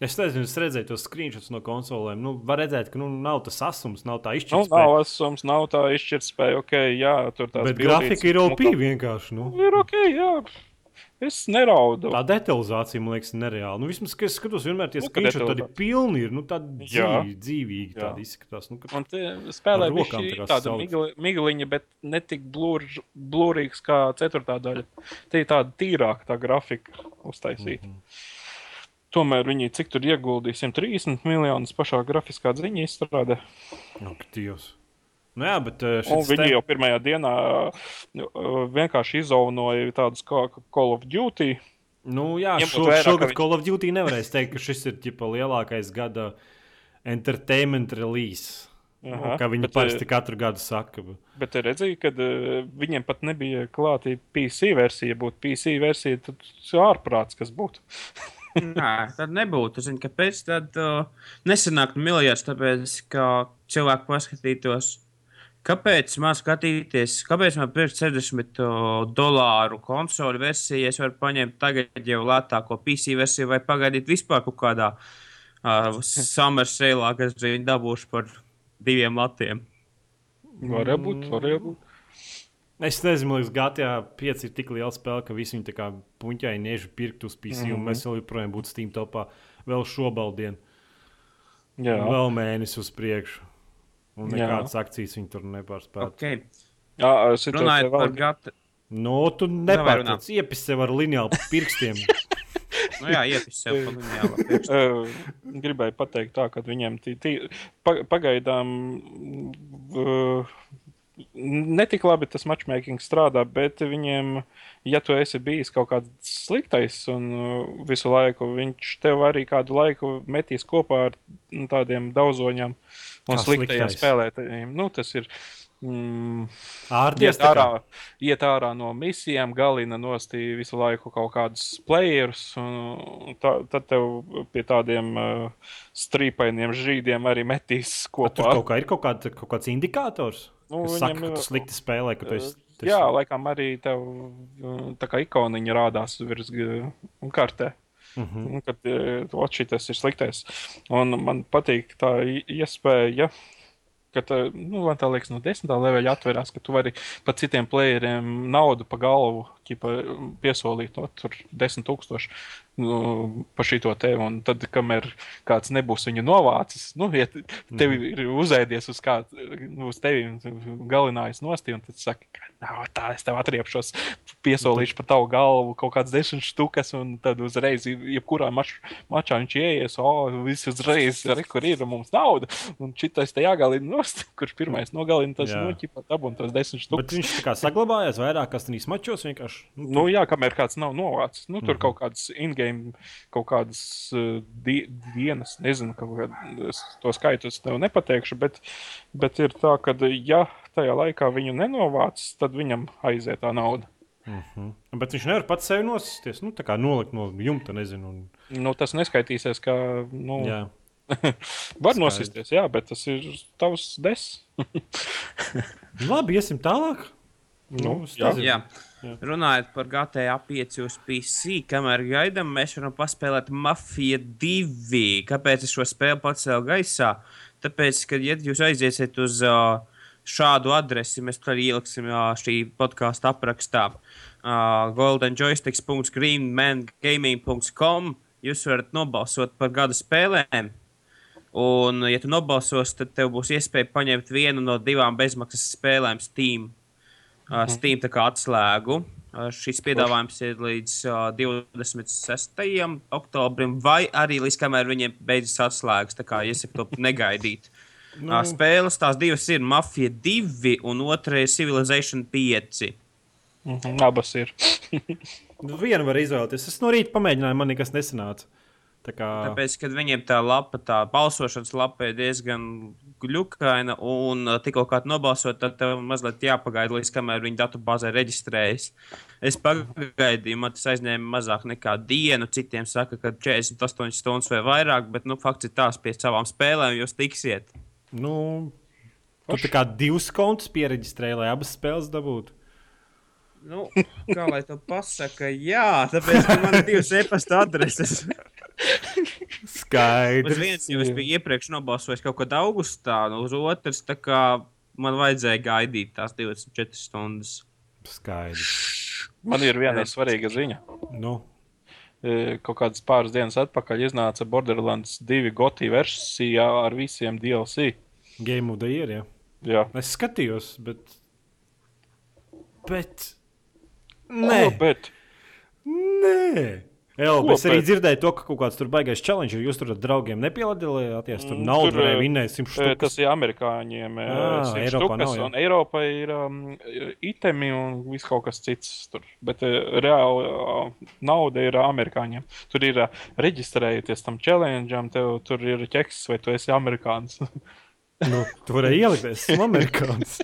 Es nezinu, es redzēju tos screenshots no konsolēm. Nu, var redzēt, ka nu, nav tas asums, nav tā Nu, izšķirtspēja. nav asums, nav tā izšķirtspēja, ok, jā, tur tās bet grafika ir OP vienkārši. Nu. Ir ok, jā. Es neraudu. Tā detalizācija man liekas nereāla. Nu, vismaz, kad es skatos, vienmēr tie Nu, ka screenshots tādi pilni ir. Nu, tādi dzīvi, dzīvīgi Jā. tādi izskatās. Nu, ka... Un te spēlē bija tāda migliņa, bet ne tik blur, blurīgs kā ceturtā daļa. Te ir tāda tīrāka tā grafika uztaisīta. Mhm. Tomēr viņi cik tur ieguldīja 130 miljonus pašā grafiskā ziņā izstrādē. Ak, Dievs. Nu, jā, bet šis viņi te- jau pirmajā dienā uh, vienkārši izaunoja tādus kā Call of Duty. Nu, jā, Ņemot šo, vērā, ka šogad viņš- Call of Duty nevarēs teikt, ka šis ir ģipa, lielākais gada entertainment release. Aha, kā viņi bet, parasti eh, katru gadu saka. Bet redzēju, ka uh, viņiem pat nebija klāta PC versija. Būtu PC versija, tad ārprāts, kas būtu. <laughs> Nē, tad nebūtu. Zinu, kāpēc tad uh, nesanāktu miljards, tāpēc, ka cilvēki paskatītos. Kāpēc man skatīties, kāpēc man pirkt 60 uh, dolāru konsoli versiju, es varu paņemt tagad jau lētāko PC versiju vai pagaidīt vispār kaut kādā uh, summer sale, kas viņi dabūšu par diviem latiem. Varēja būt, varēja būt. Es nezinu, liekas, GTA 5 ir tik liela spēle, ka visi viņi tā kā puņķai niežu pirkt uz PC, mm -hmm. un mēs vēl joprojām būtu Steam topā vēl šobaldienu. Jā, Vēl mēnesi uz priekšu. Un Jā. nekādas akcijas viņi tur nepārspēja. Okay. jā es jau Runājot par tādu gata, Nu, tu nepārtrauc, iepis sev ar lineālu pirkstiem. <laughs> nu jā, iepis sev. Uh, <laughs> gribēju pateikt, tā, ka viņiem tī, tī, pa, pagaidām uh, netik labi tas matchmaking strādā, bet viņiem, ja tu esi bijis kaut kāds sliktais un uh, visu laiku, viņš tev arī kādu laiku metīs kopā ar nu, tādiem daudzoņiem un sliktajiem spēlētājiem. Nu, tas ir. Mm, Ārties Iet ārā, iet ārā no misijām, galina nostīja visu laiku kaut kādus playerus. un Tā, tad tev pie tādiem uh, strīpainiem žīdiem arī metīs Tur kopā. kaut, kā ir kaut, kād, kaut kāds indikators, Nu, kas saka, ka tu slikti spēlē, tu esi. tu Jā, esi- laikam arī tev uh, tā kā ikoniņa rādās virs uh, kartē. Mhm. Un Kad uh, šis ir sliktais. Un man patīk tā iespēja, ka tā, nu, man tā liekas, no desmitā leveļa atverās, ka tu vari pat citiem playeriem naudu pa galvu ķipa, piesolīt, no tur desmit tūkstoši nu, pa šito te. Un tad, kamēr kāds nebūs viņu novācis, nu, ja te- tevi ir uzēdies uz kādu, nu, uz tevi un galinājis nosti, un tad saka, ka tā, es tev atriepšos, piesolīšu par tavu galvu kaut kādas desmit štukas, un tad uzreiz, jebkurā mač, mačā viņš ieies, o, viss uzreiz, arī kur ir mums nauda, un šitais te jāgalina nost, <laughs> kurš pirmais nogalina, tas, Jā. nu, ķipa, dabun tas desmit Bet štukas. viņš tā kā saglabājās vairākās trīs mačos vienkārši. Nu, Nu, jā, kamēr kāds nav novācis. Nu, tur Mhm. mm -hmm. kaut kādas in-game, kaut kādas uh, di dienas, nezinu, kāda, to skaitu es tev nepateikšu, bet, bet ir tā, ka, ja tajā laikā viņu nenovācis, tad viņam aiziet tā nauda. Mhm. Bet viņš nevar pats sevi nosisties. Nu, tā kā nolikt no jumta, nezinu. Un, Nu, tas neskaitīsies, kā nu, jā. <laughs> var Skaidrs. nosisties, jā, bet tas ir tavs des. Nu, <laughs> Labi, iesim tālāk. Nu, es jā. Jā. Jā. Runājot par GTA 5 uz PC, kamēr gaidām, mēs varam paspēlēt Mafia 2. Kāpēc es šo spēli pacēlu gaisā? Tāpēc, ka, ja jūs aiziesiet uz uh, šādu adresi, mēs tur arī ieliksim uh, šī podkāstu aprakstā. Uh, goldenjoysticks.greenmangaming.com Jūs varat nobalsot par gada spēlēm. Un, ja tu nobalsos, tad tev būs iespēja paņemt vienu no divām bezmaksas spēlēm Steam. Uh, Steam atslēgu. Uh, šis piedāvājums ir līdz uh, 26. oktobrim, vai arī līdz kamēr viņiem beidzas atslēgas. Tā kā iesaku to <laughs> negaidīt. Nu. Uh, spēles tās divas ir Mafia 2 un otra ir Civilization 5. Mhm, abas ir. <laughs> Nu, Vienu var izvēlēties. Es no rīta pamēģināju, man nekas nesanāca. Tā kā Tāpēc, kad viņiem tā lapa, tā balsošanas lapa ir diezgan glukaina, un uh, tikko kā nobalsot, tad tev mazliet jāpagaida, līdz kamēr viņa datubāzē reģistrējas. Es pagaidīju, man tas aizņēma mazāk nekā dienu. Citiem saka, ka 48 stundas vai vairāk, bet nu, fakts ir tās pie savām spēlēm jūs tiksiet. nu, tu tā kā divus kontus pieregistrēji, lai abas spēles dabūtu. Nu, kā lai to pasaka, jā, tāpēc man ir divas e-pasta adreses. <laughs> Uz Skaidrs. viens jau es biju iepriekš nobalsojis kaut kad augustā, uz otrs tā kā man vajadzēja gaidīt tās 24 stundas. Skaidrs. Man ir viena svarīga ziņa. Nu, E, Kaut kādas pāris dienas atpakaļ iznāca Borderlands 2 gotī versijā ar visiem DLC. Game of the Year. Ja? Jā, Es skatījos, bet. Bet. Ko, Nē, bet nē. Jā, Ko es arī bet? dzirdēju, to, ka kaut kāds tur baigais challenge ir. Jūs tur ar draugiem nepiedalījāties. Tur Mm, naudu tur, eh, vinnēt 100 e, štukas. tas ir amerikāņiem. e, Ā, 100 Eiropā nav, jā. un Eiropai ir um, itemi un viss kaut kas cits. Tur. Bet e, reāli uh, nauda ir amerikāņiem. Tur ir uh, reģistrējoties tam challengeam, tev tur ir ķeks, vai tu esi amerikānis. <laughs> Nu, tu varēji ielikt, es esmu amerikānis.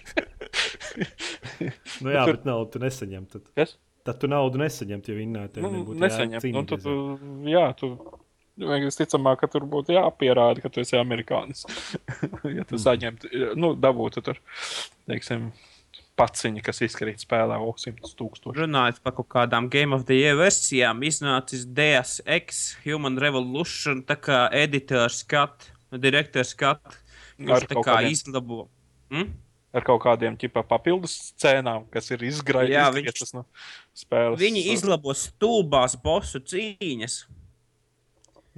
<laughs> nu, jā, bet naudu tu nesaņem. Tad, Kas? Tad tu naudu nesaņem, ja vinnēji. Nu, nebūtu nesaņem. jācīnīties, Nu, jā. tu, jā, tu. Visticamāk, ka tur būtu jāpierāda, ka tu esi amerikānis. <laughs> ja tu saņemtu, nu, dabūtu tur, teiksim, paciņa, kas izkrīt spēlē o 100 tūkstoši. Runājot par kaut kādām Game of the Year versijām, iznācis Deus Ex, Human Revolution, tā kā editors skat, direktors skat, kurš tā kā izlabo. Hm? Ar kaut kādiem ķipa, papildus scēnām, kas ir Jā, izgraizītas no spēles. Viņi izlabo stulbās bosu cīņas.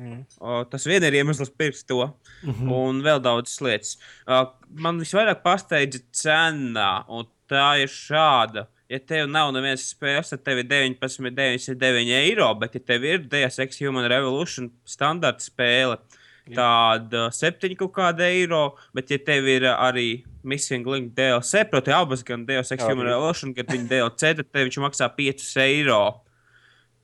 Mm. O, tas vien ir iemesls pirkt to. Mm -hmm. Un vēl daudzas lietas. Uh, man visvairāk pārsteidza cena, un tā ir šāda. Ja tev nav nevienas spēles, tad tev ir 19,99 eiro, bet, ja tev ir DSX Human Revolution standarta spēle, tāda 7 kaut kāda eiro, bet, ja tev ir uh, arī Missing Link DLC, proti, abas gan DSX Jā, Human. Revolution, gan viņa DLC, tad tev viņš maksā 5 eiro.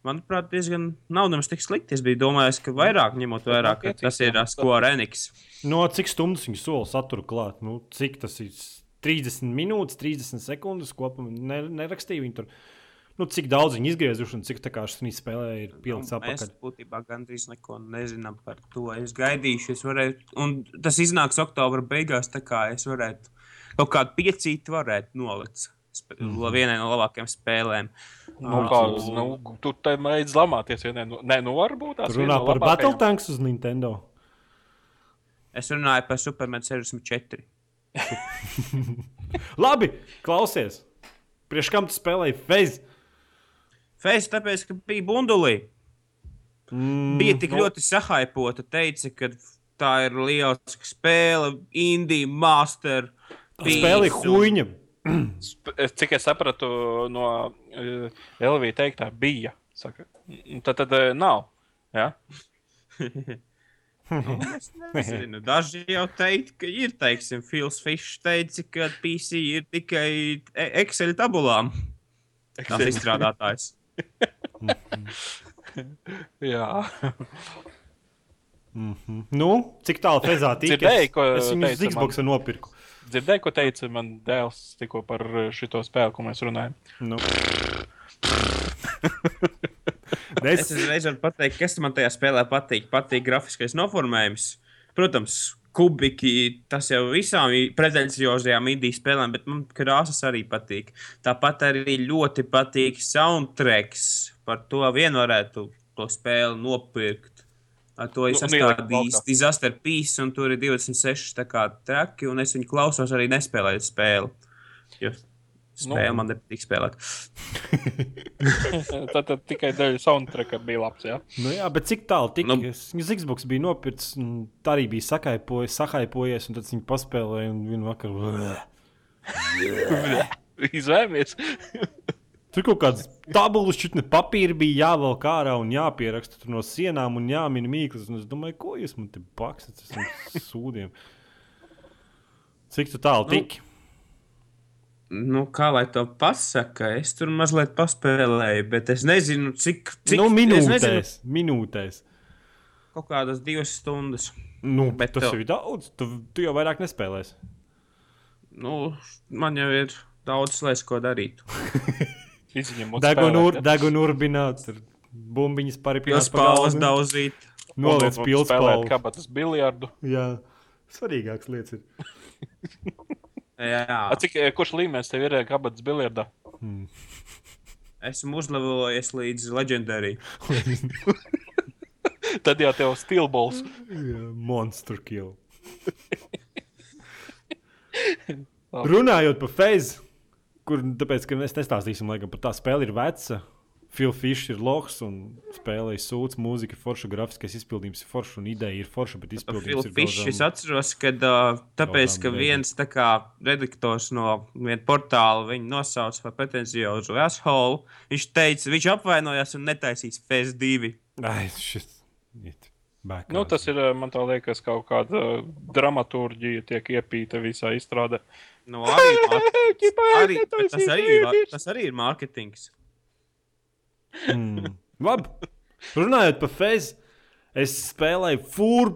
Manuprāt, diezgan nav nemaz tik slikti. Es biju domājis, ka vairāk ņemot vērā, ka tas ir uh, Square Enix. No cik stundas viņi sola saturu klāt? Nu, cik tas ir? 30 minūtes, 30 sekundes kopumā ne, nerakstīja viņi tur. Nu, cik daudz viņi izgriezuši un cik tā kā šī spēlē ir pielikts Nu, Mēs apakaļ. būtībā gandrīz neko nezinām par to. Es gaidīšu, es varētu, un tas iznāks oktobra beigās, tā kā es varētu kaut kādu piecīti varētu nolikt. Mm -hmm. Vienai no labākajām spēlēm. Nu, kā, nu, tu te mēģini lamāties, ja ne, nu, ne, nu varbūt tās Runā viena no par. Battle Tanks uz Nintendo. Es runāju par Superman 64. <laughs> Labi, klausies. Priekš kam tu spēlēji Fez? Face, tāpēc, ka bija bundulī. Mm, Bija tik nu- ļoti sahaipota, teica, ka tā ir lieliska spēle, indija, master. spēle es- Cik es sapratu no uh, Elvija teiktā, bija. Saka. Un Tad, tad uh, nav. Ja? <laughs> Es nezinu, daži jau teica, ka ir, teiksim, Fils Fish teica, ka PC ir tikai e- Excel tabulām. Tas izstrādātājs. Jā, Nu, cik tālu Fezā tika? Dzirdēji, ko es viņu uz Xbox nopirku. dzirdēju, ko teica man dēls tikko par uh, šito spēli, ko mēs runājam. Nu. <laughs> Es es, uzreiz varu pateikt, kas man tajā spēlē patīk. Patīk grafiskais noformējums. Protams, kubiki, tas jau visām pretenciozajām indijas spēlēm, bet man krāsas arī patīk. Tāpat arī ļoti patīk soundtracks. Par to vien varētu to spēli nopirkt. Ar to es Nu, stādījis laukā. disaster piece, un tur ir 26 tā kā traki, un es viņu klausos arī nespēlējot spēli. Jo spēle Nu. man nepatīk spēlēt. <laughs> tad, tad tikai dēļ soundtracka bija labs. Ja? nu, jā, bet cik tālu tika? Nu. Nu, Xbox biju nopircis, un tā arī bija sakaipojies, sahaipojies, un tad viņi paspēlēja un vienu vakaru. <laughs> Izvēmies. <laughs> Tur kaut kādas tabulas, šķiet, ne papīra bija jāvelk ārā un jāpieraksta tur no sienām un jāmin mīklas. Un es domāju, ko jūs man te baksat ar sūdiem? Cik tu tālu Nu, tiki? Nu, kā lai to pasakā, es tur mazliet paspēlēju, bet es nezinu, cik, cik Nu, es nezinu, minūtēs, minūtēs. kaut kādas divas stundas. Nu, Bet tas jau ir daudz. Tu, tu jau vairāk nespēlēsi. Nu, man jau ir daudz lietas, ko darīt. <laughs> Degunu, spēlēt, ja? degunu urbināt, tur bumbiņas paripināt. pāles daudzīt. Noliec Un- un pils spēlēt pāles. kabatas biljardu. Jā, svarīgākas lietas ir. <laughs> Jā, A, cik, eh, kurš līmenis tev ir eh, kabatas biljardā? esmu uzlabojies līdz leģendārī. <laughs> <laughs> Tad jau tev stilbols. Yeah, monster kill. <laughs> Runājot par Feizu, kur tāpēc, ka mēs nestāstīsim, laikam, par tā spēli ir veca. Phil Fish ir loks un spēlēja sūds, mūzika forša, grafiskais izpildījums ir foršs un ideja ir forša, bet izpildījums ir Fish, es atceros, ka uh, tāpēc, ka viens tā kā redaktors no viena portāla viņu nosauca par pretenciozu asshole, viņš teica, viņš apvainojās un netaisīs FS2. Ai, šis back. Nu, tas ir, man liekas, kaut kāda dramaturģija tiek iepīta visā izstrādē. Nu, arī, arī, <laughs> tas, arī, tas arī ir mārketings. Mm. Labi. Runājot par Fez, es spēlēju Full,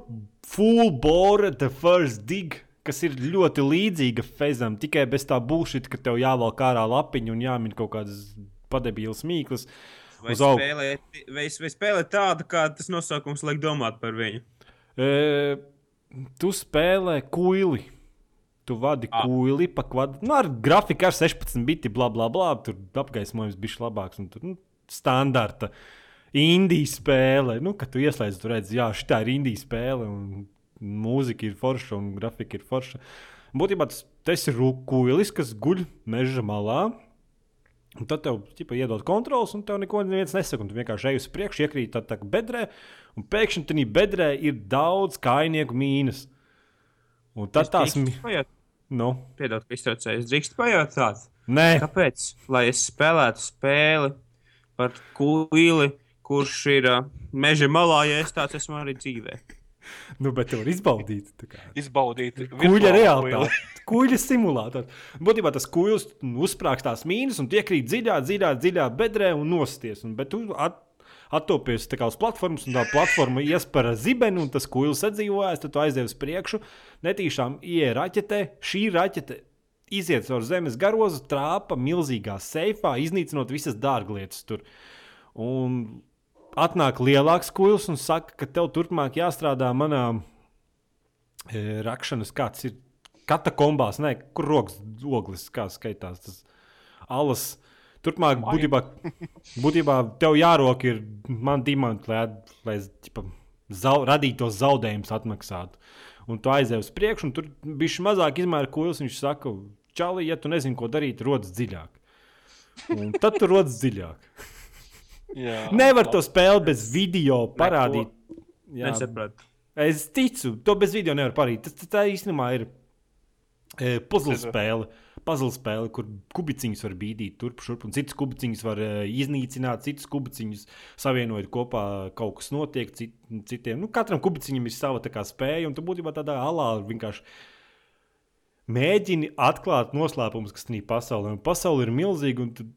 full Bore The First Dig, kas ir ļoti līdzīga Fezam, tikai bez tā bullshit, ka tev jāvelk ārā lapiņa un jāmin kaut kādas padebīlas mīklas. Vai spēlē, vai, vai spēlē tādu, kā tas nosaukums liek domāt par viņu? E, tu spēlē kuili. Tu vadi Ah. kuili pa kvadratu. Nu, ar grafiku ar 16 biti, bla, bla, bla. Tur apgaismojums bija labāks. un Tur, nu, standarta indija spēle. Nu, kad tu ieslēdz, tu redz, jā, šī ir indija spēle. Un mūzika ir forša un grafika ir forša. Būtībā tas, tas ir kuilis, kas guļ meža malā. Un tad tev ķipa, iedod kontrols, un tev neko nesaka. Tu vienkārši ej uz priekšu, iekrīt tādā tā, bedrē, un pēkšņi tajā bedrē ir daudz kainieku mīnus. Un tad tās. Pajāt, nu, piedod, ka iztraucēju. Es drīkstu pajautāt, Nē, kāpēc, lai es spēlētu spēli par kūli, kurš ir uh, meža malā, ja es tāds esmu arī dzīvē. nu, bet tu vari izbaudīt. Izbaudīt. Kuģa realitāte, kuģa simulātors. Būtībā tas kuģis uzsprāgstās mīnus un iekrīt dziļā, dziļā, dziļā bedrē un nosties. Un, bet tu at, attopies tā kā uz platformas, un tā platforma iespēja zibeni, un tas kuģis atdzīvojas, tad tu aizies uz priekšu. Netīšām ieeja raķetē, šī raķete iziet caur zemes garozu, trāpa milzīgā seifā, iznīcinot visas dārglietas tur. Un atnāk lielāks kuģis un saka, ka tev turpmāk jāstrādā manā e, rakšanas, kāds ir katakombās, ne, kur rokas oglis, kā skaitās tas alas. Turpmāk, būtībā, būtībā tev jārok ir man diamanti, lai, lai ķipa, zau, radītos zaudējumus atmaksātu. Un tu aizej uz priekšu, un tur bija mazāk izmēra kuģis. Viņš saka, Čāli, ja tu nezini, ko darīt, rodas dziļāk. Un tad tu rodas dziļāk. Jā, <laughs> Nevar to spēli bez video parādīt. Jā, Nesapratu. Es ticu, to bez video nevar parādīt. Tas, tas tā īstenībā ir e, puzzle spēle. Puzzle spēle, kur kubiciņus var bīdīt turp šurp, un citus kubiciņus var e, iznīcināt, citus kubiciņus savienojot kopā. Kaut kas notiek cit, citiem. Nu, katram kubiciņam ir sava tā kā spēja, un tu būtībā tādā alā vienkārši mēģini atklāt noslēpumus, kas tajā pasaulē ir. Pasaule ir milzīga. un tu-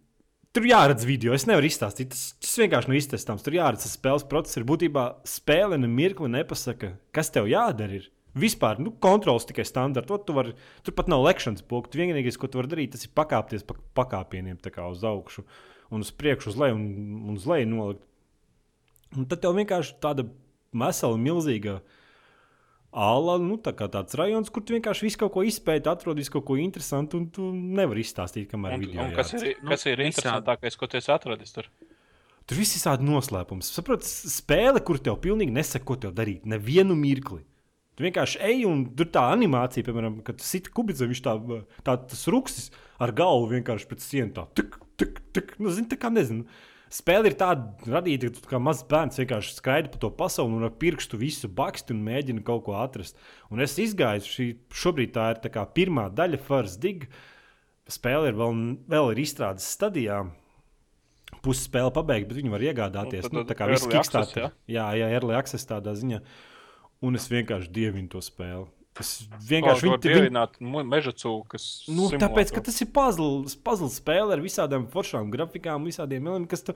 Tur jāredz video. Es nevaru izstāstīt. Tas, tas vienkārši nav iztestāms. Tur jāredz tas spēles process. Ir būtībā spēle ne mirkli nepasaka, kas tev jādara. Ir. Vispār nu, kontrols tikai standarta. Tu vari, tur pat nav lekšanas poga. Tu Vienīgais, ko tu vari darīt, tas ir pakāpties pa pakāpieniem uz augšu un uz priekšu, uz leju un, un uz leju nolikt. Un tad tev vienkārši tāda vesela, milzīga Ala, nu, tā kā tāds rajons, kur tu vienkārši visu kaut ko izpēti, atrod visu kaut ko interesantu, un tu nevari izstāstīt, kamēr Un, video un kas ir, kas ir Nu, interesantākais, ko tu esi atradis tur? Tur viss ir tāds noslēpums. Saproti, spēle, kur tev pilnīgi nesaka, ko tev darīt. Nevienu mirkli. Tu vienkārši ej, un tur tā animācija, piemēram, kad tu sit kubicē, viņš tā, tā tas ruksis ar galvu vienkārši pret sienu. Tā, tuk, tuk, tuk, nu, zini, tā kā nezinu. Spēle ir tāda radīta, ka tu kā mazs bērns vienkārši skraida pa to pasauli un ar pirkstu visu baksti un mēģina kaut ko atrast. Un es izgāju, šī šobrīd tā ir tā pirmā daļa, First Dig. Spēle ir vēl, vēl ir izstrādes stadijā pusi spēle pabeigta, bet viņi var iegādāties. Nu, Nu, tad tā kā viss Kickstarter. Jā, jā, early access tādā ziņā. Un es vienkārši dievinu to spēli. Es vienkārši viņu, pievienot meža cūkas. nu, tāpēc, ka tas ir puzzle, puzzle spēle ar visādām foršām grafikām, visādiem elementiem, kas tu.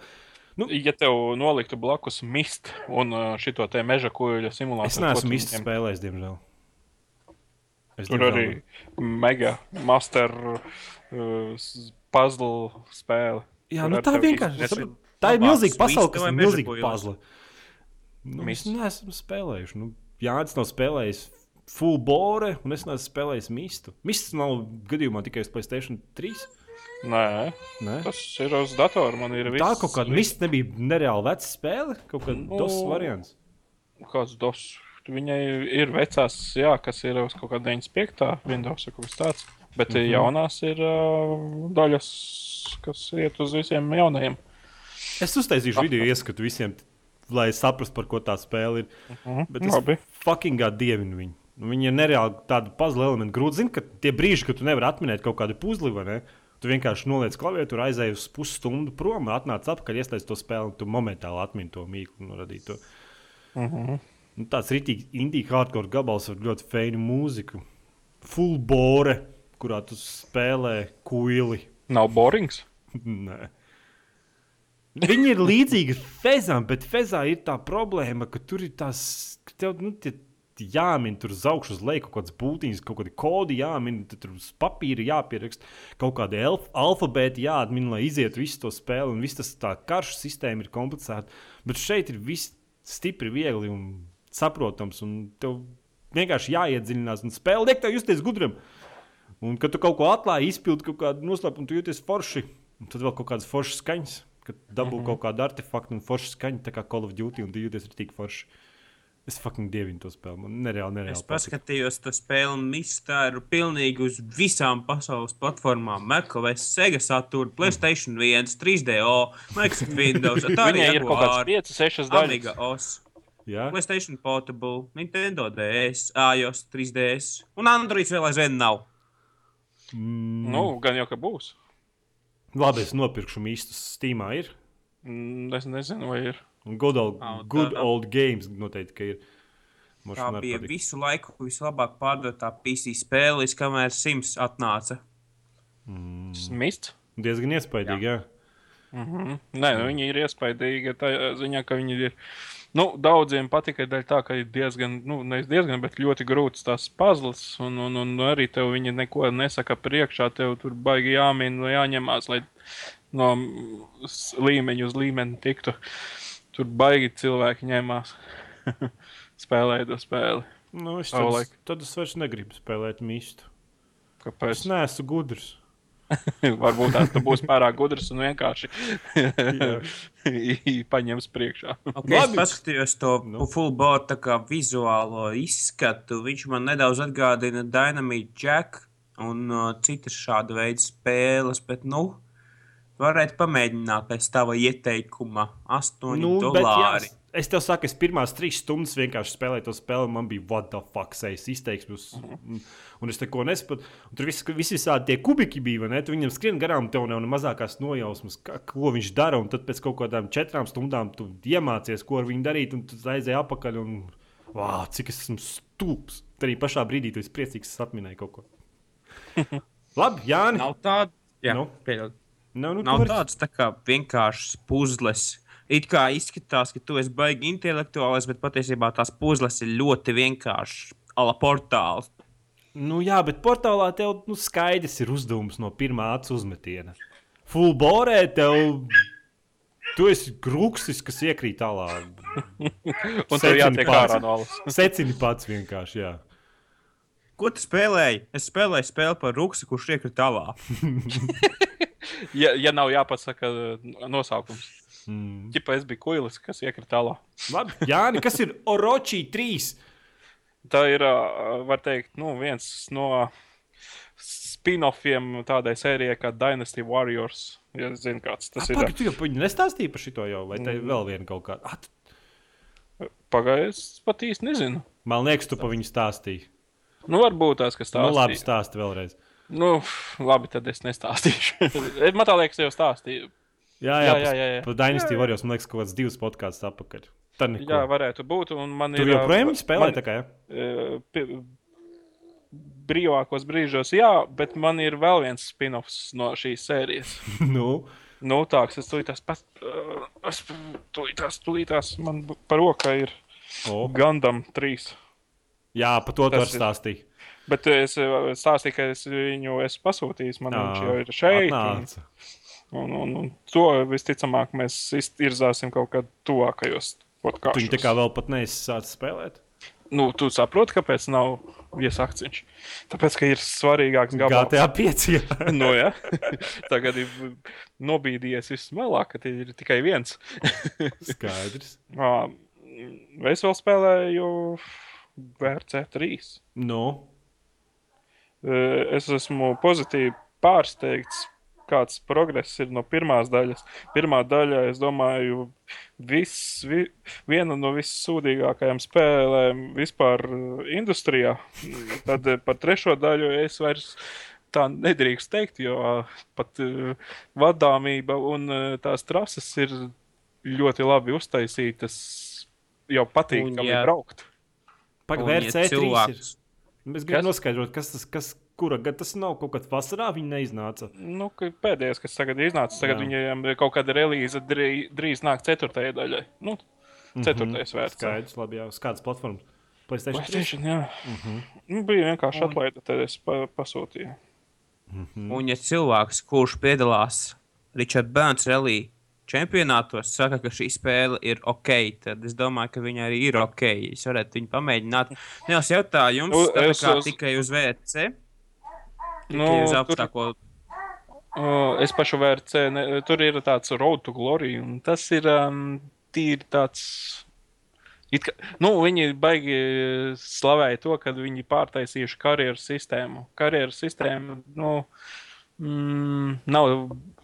Ja tev noliktu blakus mist un šo te meža kuģa simulāciju, Es neesmu īsti spēlējis, diemžēl. Es, Tur arī mega master uh, puzzle spēle. Jā, nu tā vienkārši. saprot, Tā ir labāks milzīga pasaule, kas ir milzīga puzzle. Nu, es Mistu. neesmu spēlējuši. Nu, Jā, tas nav spēlējis full bore, un es neesmu spēlējis mistu. Mists nav gadījumā tikai uz Playstation 3. Nē, Ne? tas ir uz datora. Man ir Tā viss- kaut kāda mista nebija nereāli veca spēle, kaut kāda Nu, dos variants. Kāds dos? Viņai ir vecās, jā, kas ir uz kaut kāda 95. Windows kaut kas tāds. Bet mm -hmm. jaunās ir uh, daļas, kas iet uz visiem jaunajiem. Es uztaisīšu video ieskatu visiem, lai saprastu, par ko tā spēle ir. Mm -hmm. Bet es Labi. fucking dievinu viņu. Nu, Viņi ir nereāli tādi puzzle elementi. Grūti zināt, ka tie brīži, kad tu nevari atminēt kaut kādu puzli, vai ne? Tu vienkārši noliec klaviatūru, aizēji uz pusstundu prom, atnāc atpakaļ, iesaistīji to spēli, un tu momentāli atmini to mīklu un radīto. Mm -hmm. Nu, tāds rītīgs indīgi hardcore gabals ar ļoti feinu mūziku. Full bore, kurā tu spēlē kuili. Nav borings. <laughs> Nē. Viņi ir līdzīgi fezām, bet fezā ir tā problēma, ka tur ir tās, ka tev nu, tie jāmin tur uz augšu, uz leju kaut kādas būtības, kaut kādi kodi jāmin, tur uz papīra jāpierakst, kaut kādi alfabēti jāatmin, lai izietu visu to spēli, un viss tas tā karšu sistēma ir komplicēta. Bet šeit ir viss stipri, viegli un saprotams, un tev vienkārši jāiedziļinās un spēle liek tev justies gudram. Un, kad tu kaut ko atklāji, izpildi kaut kādu noslēpumu, tu jūties forši. Un tad vēl kaut kādas foršas skaņas, kad dabū mm -hmm. kaut kādu artefaktu un foršu skaņu, tā kā Call of Duty, un tu jūties arī tik forši. Es fucking dievinu to spēli. Man nereāli, nereāli. Es paskatījos to spēli, un viss tā ir pilnīgi uz visām pasaules platformām. MacOS, Sega Saturn, Playstation 1, 3DO, Microsoft Windows, <laughs> tā Viņai ir kaut kāds 5, 6 daļas. Amiga OS, Jā, Playstation Portable, Nintendo DS, iOS 3DS un Android vēl aizvien nav. mm, Nu, gan jau ka būs. labi, es nopirkšu īstus Steamā. Ir. Mm, Es nezinu, vai ir. Good old, un good tā- old games noteikti ka ir. Moš Tā bija patīk. visu laiku vislabāk pārdotā PC spēle, līdz kamēr Sims atnāca. Smits. Diezgan iespaidīgi, jā. Mm -hmm. Nē, nu, viņi ir iespaidīgi. Tā ziņā, ka viņi ir. Nu, daudziem patika dēļ tā, ka ir diezgan, nu, nevis diezgan, bet ļoti grūts tās pazles. Un, un, un arī tev viņi neko nesaka priekšā. Tev tur baigi jāmin, nu, jāņemās, lai no līmeņa uz līmeni tiktu. Tur baigi cilvēki ņemās. <laughs> Spēlēja to spēli. Nu, es tad, laiku. tad es vairs negribu spēlēt mīstu. Es Kāpēc? neesmu gudrs. <laughs> Varbūt tās tu būsi pārāk gudrs un vienkārši <laughs> paņems priekšā. Okay, es Labi. paskatījos to Nu. full board tā kā vizuālo izskatu. Viņš man nedaudz atgādina Dynamite Jack un uh, citas šāda veida spēles, bet, nu, varētu pamēģināt pēc tava ieteikuma 8 nu, dolāri. jā, es tev saku, es pirmās trīs stundas vienkārši spēlēju to spēli. Man bija what the fuck, sejas izteiksmes. Un, un es neko nesaprotu. Un Tur viss vis visādi tie kubiki bija. ne? Tu viņam skrien garām, tev nav ne mazākās nojausmas, ka, ko viņš dara. Un tad pēc kaut kādām četrām stundām tu iemācies, ko ar viņu darīt. Un tu aizēji apakaļ. Un, wow, cik es esmu stulbs. Tad arī pašā brīdī tu esi priecīgs, ka atminēji kaut ko. <laughs> Labi, Jāni. Nav tāda, jā, Nu. nu. pieļaut. Nav, nu, Nav tu vari- tāds tā kā vienkāršs puzles. It kā izskatās, ka tu esi baigi intelektuāls, bet patiesībā tās puzles ir ļoti vienkāršas. Ala portāls. Nu, jā, bet portālā tev nu, skaidrs ir uzdevums no pirmā acu uzmetiena. Fulborē tev. Tu esi grūksis, kas iekrīt tālāk. <laughs> Un tev jātiek pats. ārā no alas. <laughs> Secini pats vienkārši. Jā. Ko tu spēlēji? Es spēlēju spēli par rūksi, kurš iekrita tālā. <laughs> Ja, ja nav jāpasaka nosaukums. Mm. Čipa es biju kuilis, kas iekrita tālā. Labi, Jāni, kas ir Oroči 3? Tā ir, ā, var teikt, nu, viens no spin-offiem tādai sērijai kā Dynasty Warriors. Ja zini, kāds tas ir. Pagaid, tu jau par šito jau, vai te ir vēl viena kaut kāda? At, Pagaidies, pat īsti nezinu. man liekas, tu par viņu stāstīji. Nu, varbūt tās, kas Tā tāds nu, labi, stāsti vēlreiz. Nu, labi, tad es nestāstīšu. <laughs> Man tā liekas, jau stāstīju. Jā, jā, Jā, jā, jā, jā. Par Dynasty Warriors man liekas, kaut kāds divs podkāsts neko. Jā, varētu būt. un Man Tu ir, joprojām spēlē man- tā kā, pi- brīvākos brīžos, jā, bet man ir vēl viens spin-offs no šīs sērijas. <laughs> nu, Nu, tā, kas es tūlītās pat. Uh, es tūlītās, tūlītās man par roka ir o. Gundam 3. Jā, par to tu Tas vari ir- stāstīt. Bet es uh, stāstīju, ka es viņu esmu pasūtījis. Man viņš jau ir šeit. Un, Atnāca. un, un, un to visticamāk mēs iztirzāsim kaut kad tuvākajos Tu viņu tā podkāstos. kā vēl pat neesi sācis spēlēt. Nu, tu saproti, kāpēc nav iesākts viņš. Tāpēc, ka ir svarīgāks gabals. GTA 5. <laughs> Jā. nu, ja? Tagad ir nobīdījies viss vēlāk, ka ir tikai viens. <laughs> Skaidrs. Es vēl spēlēju VRC3. Nu, Eh, Es esmu pozitīvi pārsteigts, kāds progress ir no pirmās daļas. Pirmā daļa, es domāju, vis, vi, viena no vissūdīgākajām spēlēm vispār eh, industrijā. Tad eh, par trešo daļu es vairs tā nedrīkst teikt, jo pat vadāmība un tās trases ir ļoti labi uztaisītas. Jau patīk, Un kā ja- braukt. pagaidām, Un, ja VRC3 ir. Es gribu Kas? noskaidrot, kas tas kas, kura gada tas nav. Kaut kādā vasarā viņi neiznāca. Nu, ka pēdējais, kas tagad iznāca, tagad Jā. viņiem ir kaut kāda relīze drīz, drīz nāk ceturtajai daļai. Nu, ceturtais vērts. Skaidrs, labi, jā, uz kādas platformas. PlayStation 3. PlayStation, jā. Nu, bija vienkārši Un- atlaide, tad es pa, pasūtīju. Un, ja cilvēks, kurš piedalās Richard Burns rallija čempionātos, saka, ka šī spēle ir ok, tad es domāju, ka viņa arī ir ok. Es varētu viņu pamēģināt. Nels jautājums, Nu, tā es kā uz- tikai uz VC, Nu, tikai uz tur, augstāko. uh, es pašu vērtēju, ne, tur ir tāds road to glory, un tas ir um, tīri tāds. It Kā, nu, viņi baigi slavēja to, ka viņi pārtaisījuši karjeras sistēmu. Karjeras sistēma nu, mm, nav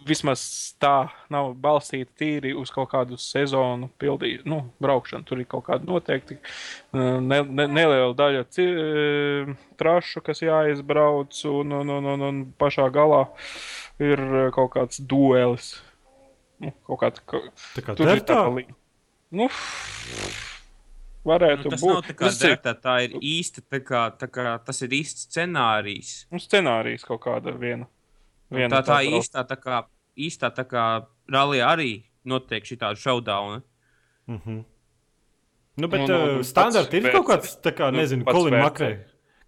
vismaz tā, nav balstīta tīri uz kaut kādu sezonu pildīšanu, nu, braukšanu. Tur ir kaut kāda noteikti uh, ne, ne, neliela daļa ci, uh, trašu, kas jāizbrauc, un, un, un, un, un pašā galā ir kaut kāds duelis. Nu, kaut kāda, ka, Tā kā tur ir tā līnija. Nu, varētu Nu, tas būt. tā Tas ir dēktā, tā ir īsta, tā kā, tā kā tas ir īsts scenārijs. nu, scenārijs kaut kāda viena. Un Tā, tā īstā, tā kā, īstā, tā kā rallija arī notiek šī tāda šaudāuna. Mhm. Nu, bet Nu, nu, uh, nu, standarti ir kaut kāds, tā kā, nu, nezinu, pats Kolina. Makrei.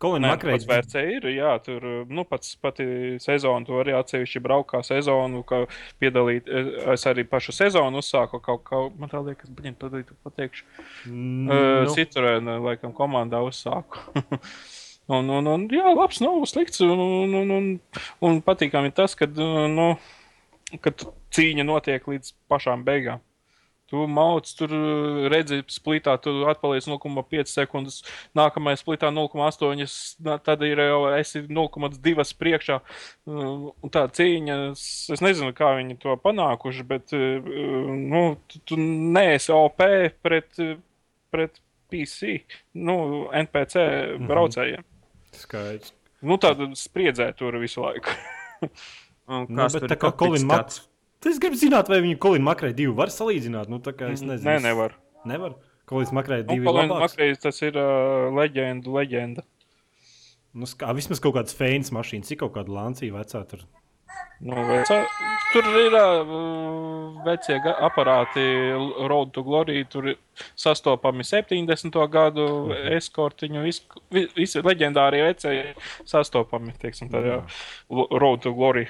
Kolina Makrei. pats vērts ir, jā, tur, nu, pats pati sezona, tu arī atsevišķi braukt kā sezonu, ka piedalīt, es arī pašu sezonu uzsāku kaut kā, man tā liekas, baņiem padalīt, pateikšu. Mm, Uh, nu, Citurēna, laikam, komandā uzsāku. <laughs> un, un, un, jā, labs, nav slikts. Un, un, un, un, un patīkami tas, ka nu, kad cīņa notiek līdz pašām beigām. Tu mauc, tur uh, redzi, splitā, tu atpaliec 0,5 sekundes, nākamajā splitā 0,8, nā- tad ir jau esi 0,2 priekšā. Uh, Un tā cīņa, es nezinu, kā viņi to panākuši, bet uh, nu, tu, tu neesi OP pret, pret PC, nu, NPC braucējiem. Skaidrs. Nu, tāda spriedzē tur visu laiku. <laughs> Un Nu, bet tā kā Kolina Makrēs? Makrei. Es gribu zināt, vai viņi Kolina Makrei divu var salīdzināt. Nu, tā kā es nezinu. Nē, nevar. Nevar. Kolins Makrei Nu, divi ir Colin labāks. Makrejs tas ir uh, leģenda, leģenda. Nu, kā, vismaz kaut kādas fēnas mašīnas, ir kaut kāda lancīja vecā. Tur. Nu, vecā, tur ir uh, vecie ga- aparāti, Road to Glory, tur sastopami 70. gadu eskortiņu, vis, vi- visi leģendārie vecie sastopami, teiksim, tādā Road to Glory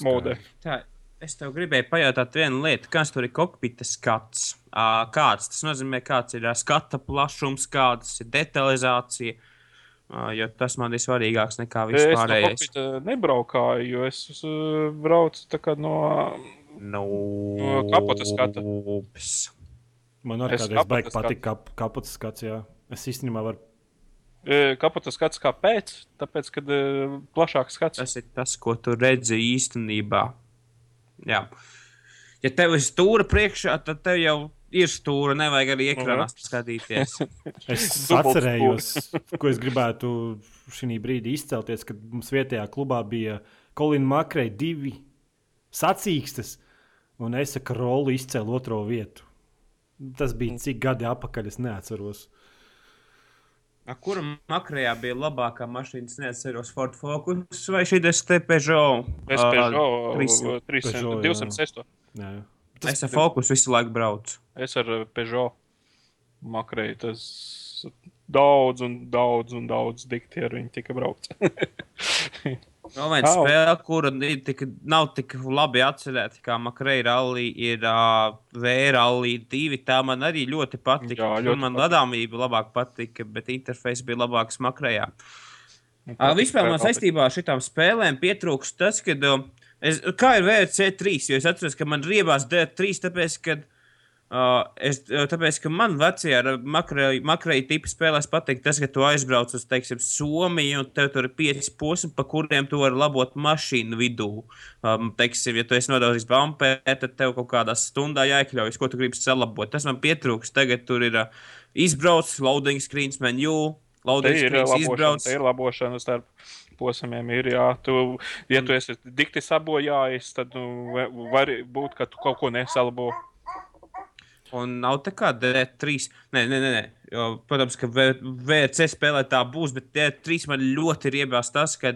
modē. Tā, es tev gribēju pajautāt vienu lietu, kas tur ir kokpita skats. Kāds tas nozīmē, kāds ir skata plašums, kādas ir detalizācija. Ā, Jo tas man ir svarīgāks nekā Es no vispārējais. kokpita nebraukāju, jo es uh, braucu tā kā no No, No kapota skata. Ups. Man arī kādreiz baigi patīk kap, kapotas skats. Jā. Es īstenībā varu. uh, kapota skats, kāpēc? Tāpēc, kad uh, plašāks skats. Tas ir tas, ko tu redzi īstenībā. Jā. Ja tev ir stūra priekšā, tad tev jau ir stūra. Nevajag arī ekrānā skatīties. <laughs> Es atcerējos, ko es gribētu šī brīdī izcelties, kad mums vietējā klubā bija Kolina Makrei divi sacīkstes, un es ar rolu izcēlu otro vietu. Tas bija cik gadi atpakaļ, es neatceros. A, Kura makrējā bija labākā mašīna? Es neatceros, Ford Focus vai šī te Peugeot? Es Peugeot 300. 300, Peugeot, jā. 206. Jā, jā. Es ar Focus visu laiku braucu. Es ar uh, Peugeot makrēju. Tas daudz un daudz un daudz dikti ar viņu tika braukts. <laughs> Vēl viena Au. spēle, kura ir tik, nav tik labi atcerēta, kā Makrēja rallija, ir uh, V-rallija 2. Tā man arī ļoti patika. Jā, ļoti man vadāmība labāk patika, bet interfejs bija labāks Makrējā. Uh, vispār man saistībā ar šīm spēlēm pietrūkst tas, ka. Uh, es, kā ir VRC3? Jo es atceros, ka man riebās D3, tāpēc, ka Uh, es, tāpēc, ka man vecie ar makreju tipu spēlēs patīk tas, ka tu aizbrauc uz, teiksim, Somiju, un tev tur ir pieci posmi, pa kuriem tu vari labot mašīnu vidū. Um, teiksim, ja tu esi nodaudzis bumperi, tad tev kaut kādā stundā jāiekļaujas, ko tu gribi salabot. Tas man pietrūks. Tagad tur ir uh, izbraucis, loading screens menu, loading screens izbraucis. te ir labošana starp posmiem. Ir, jā, tu, ja tu esi dikti sabojājis, tad nu, va- var būt, ka tu kaut ko nesalabo. Un nav tā kā D3. Nē, nē, nē. Jo, protams, ka VC spēlē tā būs, bet D3 man ļoti riebās tas, ka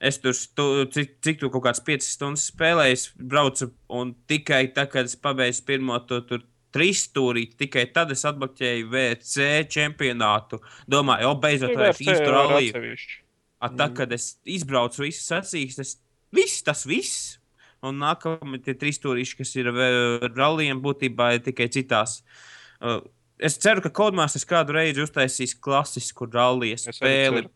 es tur, stu, cik, cik tu kaut kāds 5 stundas spēlēju, braucu un tikai tad, kad es pabeidzu pirmo to tur. Trīs stūrīti, tikai tad es atbloķēju VC čempionātu. Domāju, o, beidzot, varēšu VRC īstu ralliju. A, tad, kad es izbraucu visas sacīkstes, viss tas viss. Un nākamie tie trīs stūrīši, kas ir rallija, būtībā ir tikai citās. Uh, es ceru, ka Kodmārs kādu reizi uztaisīs klasisku rallija spēli.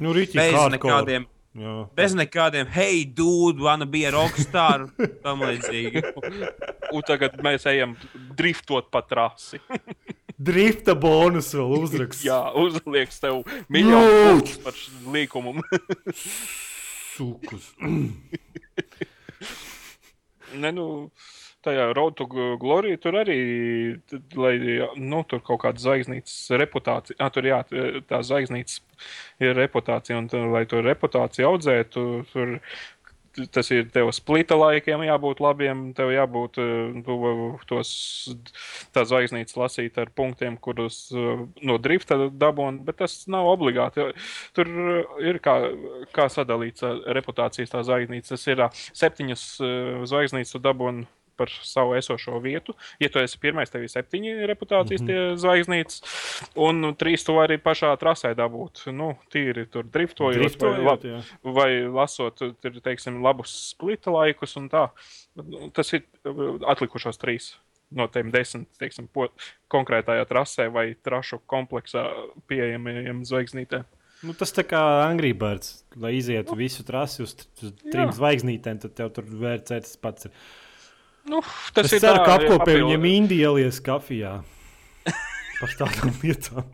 Nu, rīķi, Bez hardcore. nekādiem, Jā. bez nekādiem, hei, dude, wanna be a rockstar. <laughs> Tam līdzīgi. Un tagad mēs ejam driftot pa trasi. <laughs> Drifta bonus vēl <laughs> uzraksts. Jā, uzlieks tev miljonu punktus par līkumu. <laughs> Sukus. <clears throat> ne, nu, tajā to Glory tur arī, lai, nu, tur kaut kāda zvaigznītes reputācija, ah, tur jā, tā zvaigznītes ir reputācija, un tur, lai to reputāciju audzētu, tur tas ir tev splita laikiem jābūt labiem, tev jābūt eh, tu, tos, tā zvaigznītes lasīt ar punktiem, kurus eh, no drifta dabūn, bet tas nav obligāti. Tur eh, ir kā, kā sadalīts reputācijas tā zvaigznīca. Tas ir septiņas zvaigznītes tu dabūn par savu esošo vietu. Ja tu esi pirmais, tev ir septiņi reputācijas mm -hmm. zvaigznītes, un nu, trīs tu vari pašā trasē dabūt. Nu, tīri tur driftojot, vai, Driftojot, jā. vai lasot, tur, teiksim, labus splita laikus un tā. Nu, Tas ir uh, atlikušos trīs. No tiem desmit, teiksim, po, konkrētajā trasē vai trašu kompleksā pieejamajiem zvaigznītēm. Nu, tas tā kā Angry Birds, lai izietu visu trasi uz, uz trim Jā. zvaigznītēm, tad tev tur vērts tas pats. Ir. Nu, tas Es ir ceru, tā, ka apkopē papildu- viņiem indielies kafijā. Par tādām <laughs> lietām.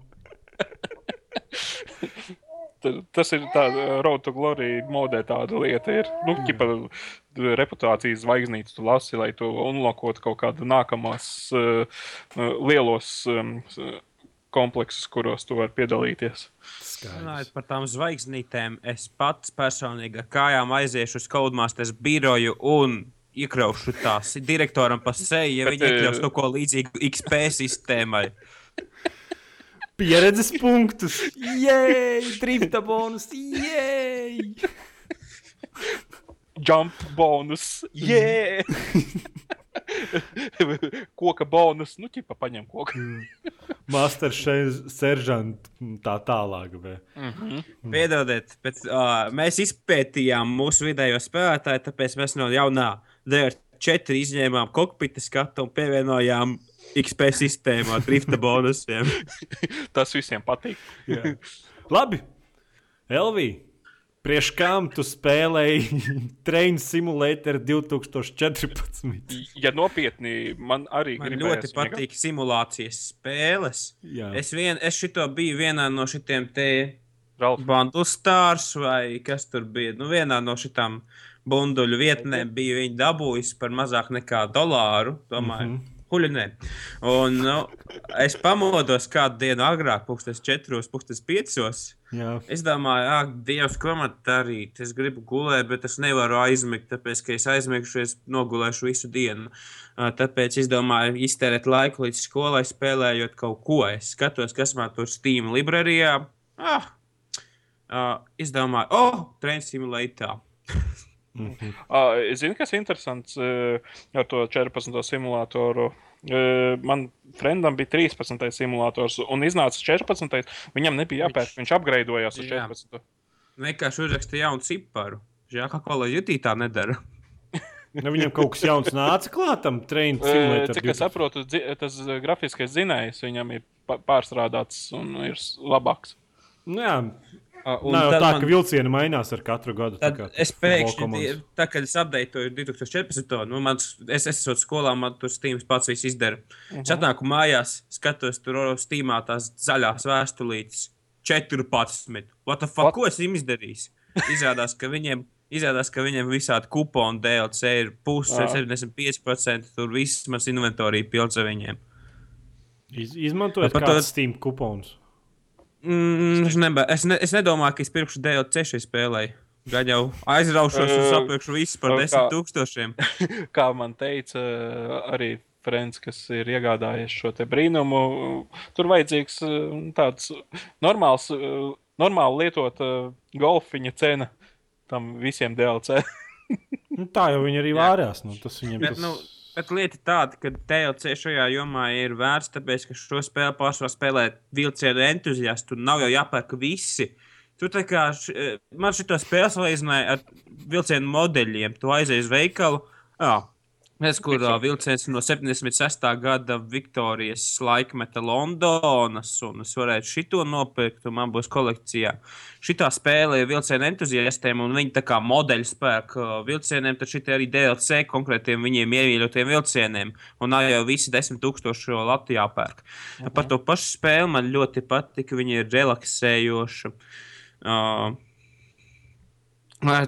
Ta- Tas ir tāds Road to Glory modē, tāda lieta ir. Nu, ķipa, reputācijas zvaigznītes tu lasi, lai tu unlokotu kaut kādu nākamās uh, lielos um, kompleksus, kuros tu vari piedalīties. Skaidrs. Runājot par tām zvaigznītēm, es pats personīgi ar kājām aiziešu uz Codemasters biroju un iekraušu tās direktoram pa seju, ja Bet, viņi iekļaus eh, kaut ko līdzīgu XP sistēmai. Pieredzes punktus. Jē, drifta bonus. Jē! Jump bonus! Yeah! Koka bonus, nu, ķipa, paņem koku. Master seržants tā tālāk. Vai? Piedodiet, bet uh, mēs izpētījām mūsu vidējo spēlētāju, tāpēc mēs no jaunā DR4 izņēmām kokpita skatu un pievienojām XP sistēmu ar drifta bonusiem. <laughs> Tas visiem patīk. Jā. Labi, Elvija. Priekš kam tu spēlēji <laughs> Train Simulator 2014? Ja nopietni, man arī Man ļoti patīk simulācijas spēles. Jā. Es, vien, es šito biju vienā no šitiem te Ralf, Bundle Stars vai kas tur bija. Nu, vienā no šitām bunduļu vietnēm bija viņi dabūjusi par mazāk nekā dolāru. Domāju, mm -hmm. Huļinē. Un nu, es pamodos kādu dienu agrāk, pusdienas četros, pusdienas piecos. Jā. Es domāju, ak, Dievs, ko man darīt? Es gribu gulēt, bet es nevaru aizmigt, tāpēc, ka es aizmigšu, es nogulēšu visu dienu. Tāpēc es domāju, iztērēt laiku līdz skolai, spēlējot kaut ko. Es skatos, kas man tur Steam librārijā. Ah, uh, es domāju, oh, Train Simulator. Uh, es zinu, kas ir interesants uh, ar to 14. simulātoru. Uh, man frendam bija 13. simulators, un iznāca 14. Viņam nebija jāpērk, viņš apgraidojās uz Jā. 14. Vienkārši uzrakstīja jaunu ciparu. Žēl, ka Call of Duty tā nedara. <laughs> Nu, viņam kaut kas jauns nāca klātam, Train Uh, Simulator. cik es saprotu, tas uh, grafiskais zinājums viņam ir pārstrādāts un ir labāks. Nu, jā, Un Nav jau tā, man- ka vilcieni mainās ar katru gadu. tā Tad kā es pēkšņi, tā kad es apdeitoju 2014. Nu, mans, es es esmu skolā, man tur Steams pats viss izdara. Mhm. Es atnāku mājās, skatos tur Steamā tās zaļās vēstulītes. 14. What the fuck, What? ko es viņam izdarīju? Izrādās, ka viņiem. Izrādās, ka viņiem visādi kuponi DLC ir pusi, Jā. 75%. Tur viss mans inventorija pilns ar viņiem. Iz, izmantojot to- Steam kuponus. Mm, es, neba, es, ne, es nedomāju, ka es pirkšu DLC šai spēlei. Gan jau aizraušos un Uh, sapirkšu visu par desmit tūkstošiem. <laughs> Kā man teica, arī Frens, kas ir iegādājies šo te brīnumu, tur vajadzīgs eh, tāds normāls, eh, normāli lietot eh, golfiņa cena tam visiem DLC. <laughs> Nu, tā jau viņi arī vārās. Nu, tas viņiem tas... nu, bet lieta tāda, ka TLC šajā jomā ir vērts, tāpēc, ka šo spēli pārsvarā spēlē vilcienu entuziasti. Tur nav jau jāpērk visi. Tur tā kā š, eh, man šī spēle salīdzināja ar vilcienu modeļiem. Tu aizies uz veikalu. Jā. Es, kur uh, vilciens no 76. gada Viktorijas laikmeta Londonas, un es varētu šito nopirkt, un man būs kolekcijā. Šitā spēle ir vilcienu entuziastiem, un viņi tā kā modeļu spēku vilcieniem, tad šī arī DLC konkrētiem viņiem iemīļotiem vilcieniem, un nav jau visi desmit tūkstoši jau Latvijā pērk. Mhm. Par to pašu spēli man ļoti patika, viņa ir relaksējoša. Uh,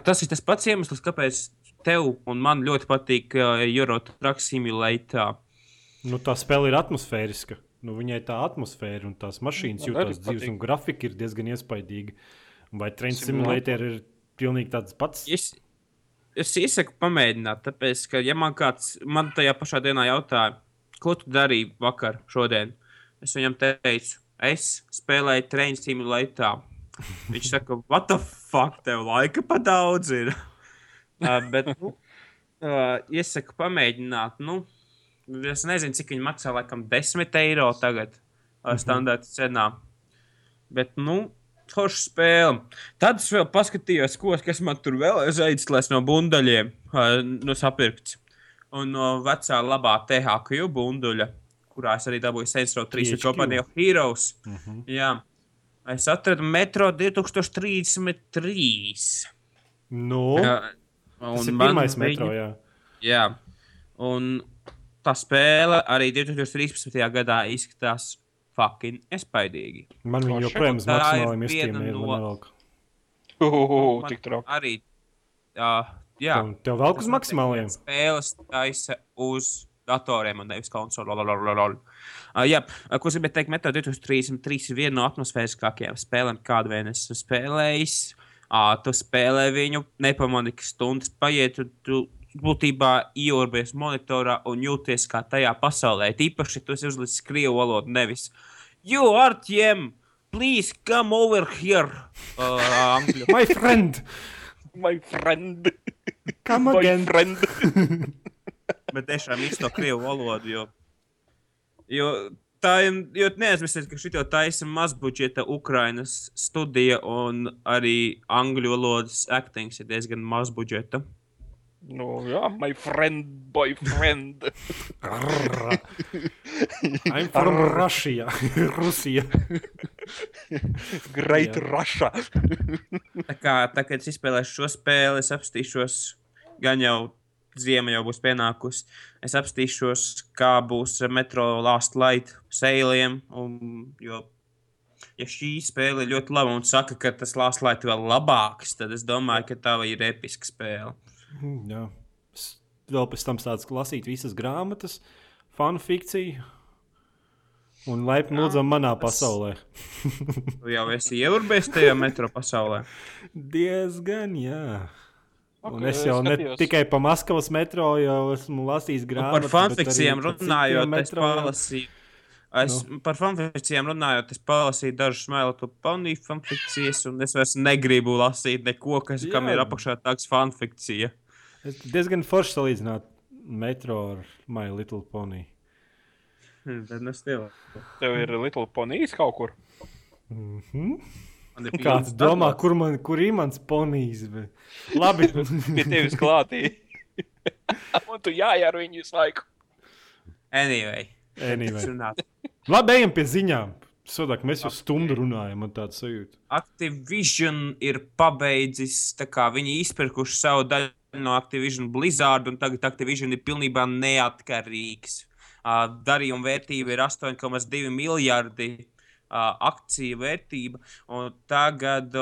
tas ir tas pats iemesls, kāpēc tev un man ļoti patīk uh, Eurotruck Simulator. Nu, tā spēle ir atmosfēriska. Nu, viņai tā atmosfēra un tās mašīnas Man arī jūtas dzīves, patīk. un grafika ir diezgan iespaidīga. Vai Train Simulator. Ir pilnīgi tāds pats? Es, es iesaku pamēģināt, tāpēc, ka, ja man kāds man tajā pašā dienā jautāja, ko tu darīji vakar, šodien, es viņam teicu, es spēlēju Train Simulator. Viņš saka, what the fuck, tev laika pa daudz ir. Uh, bet, nu, uh, iesaku pamēģināt, nu, es nezinu, cik viņi maksā, laikam, 10 eiro tagad, uh, standarta cenā. Bet, nu, forša spēle. Tad es vēl paskatījos, ko, kas man tur vēl ir aizslēgts no bundaļiem, uh, no sapirkts. Un no vecā labā THQ bunduļa, kurā es arī dabūju Sensro 3 THQ. Company of Heroes. Uh -huh. Jā. Es atradu Metro 2033. Nu, Jā, tas ir man pirmais viņa- metro. Jā. Jā, un tā spēle arī 2013. gadā izskatās fucking espaidīgi. Man viņa joprojām ir iestiem ir. no- man nevelk. Uhuhu, Man tik traki. Arī, uh, jā, Tev, tev velk uz maksimāliem. Spēles taisa uz datoriem un nevis konsolēm. Uh, jā, uh, ko es gribēju teikt, Metro 2033 ir viena no atmosfēriskākajām spēlēm, kādu vien esmu spēlējis. Uh, tu spēlē viņu, nepamanīji, ka stundas paiet, un tu būtībā ielūries monitorā un jūties kā tajā pasaulē. Tīpaši tu esi uzlicis krievu valodu, nevis You are tiem! Please come over here! Uh. My friend! My friend! Come My again! friend! <laughs> bet tiešām īsto krievu valodu. Jo, jo tā ir, jo neaizmirstiet, ka šī taisa mazbudžeta Ukrainas studija un arī angļu valodas actings ir diezgan mazbudžeta. Nu, jā, my friend, boyfriend. I'm from Russia. <laughs> Rusija. Great Jā. Russia. Tā kā tā, kad es izspēlēšu šo spēli, es apstīšos, gan jau ziema jau būs pienākusi. Es apstīšos, kā būs ar metro Last Light sēliem. Un, jo, ja šī spēle ir ļoti laba un saka, ka tas Last Light vēl labāks, tad es domāju, ka tā ir episka spēle. Mm, Jā. Es Vēl pēc tam sāku lasīt visas grāmatas, fanfikciju. Un laipni lūdzam, manā tas- pasaulē. Jau esi ieurbies tajā metro pasaulē. <laughs> Diezgan, jā. Un Ok, es jau ne skatījos. tikai pa Maskavas metro jau esmu lasījis Nu, grāmatas. par citiem runājot, es palasīju. Es, nu. Par fanfikcijām runājot, es palasīju dažus smēlu pony fanfikcijas, un es vairs negribu lasīt neko, kas, Jā. kam ir apakšā tāds fanfikcija. Es diezgan forši salīdzināt metro ar My Little Pony. Tad es tev. Tev ir Little Ponies kaut kur. Mm -hmm. Man ir Kāds domā, kur, man, kur ir mans ponijs? Bet... Labi, <laughs> Pie tevis klātī. <laughs> Un tu jājar viņu visu laiku. Anyway. anyway. Labi, ejam pie ziņām. Sadāk, mēs jau stundu runājam, man tāds sajūta. Activision ir pabeidzis, tā kā viņi izpirkuši savu daļu no Activision Blizzard, un tagad Activision ir pilnībā neatkarīgs. Uh, darījuma vērtība ir 8,2 miljardi akciju vērtība, un tagad,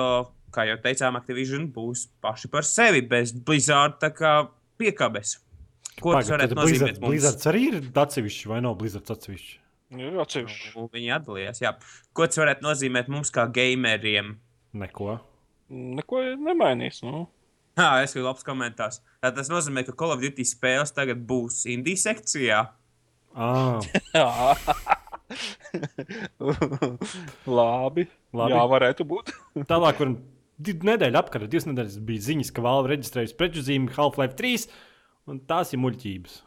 kā jau teicām, Activision būs paši par sevi bez Blizzard tā kā piekabes. Ko tas varētu nozīmēt? Blizzard? Blizzards arī ir atsevišķi vai nav Blizzards atsevišķi? Ir atsevišķi. Nu, Viņi atdalījās. Jā. Ko tas varētu nozīmēt mums kā gameriem? Neko. Neko nemainīs. Nu. Jā, es kā labs komentārs. Tā Tas nozīmē, ka Call of Duty spēles tagad būs indiju sekcijā. Ah. <laughs> <laughs> <laughs> Labi. Labi. Jā, varētu būt. <laughs> tālāk, div- nedēļu apkārt, divas nedēļas bija ziņas, ka Valve reģistrējusi prečuzīmi Half-Life 3, un tās ir muļķības.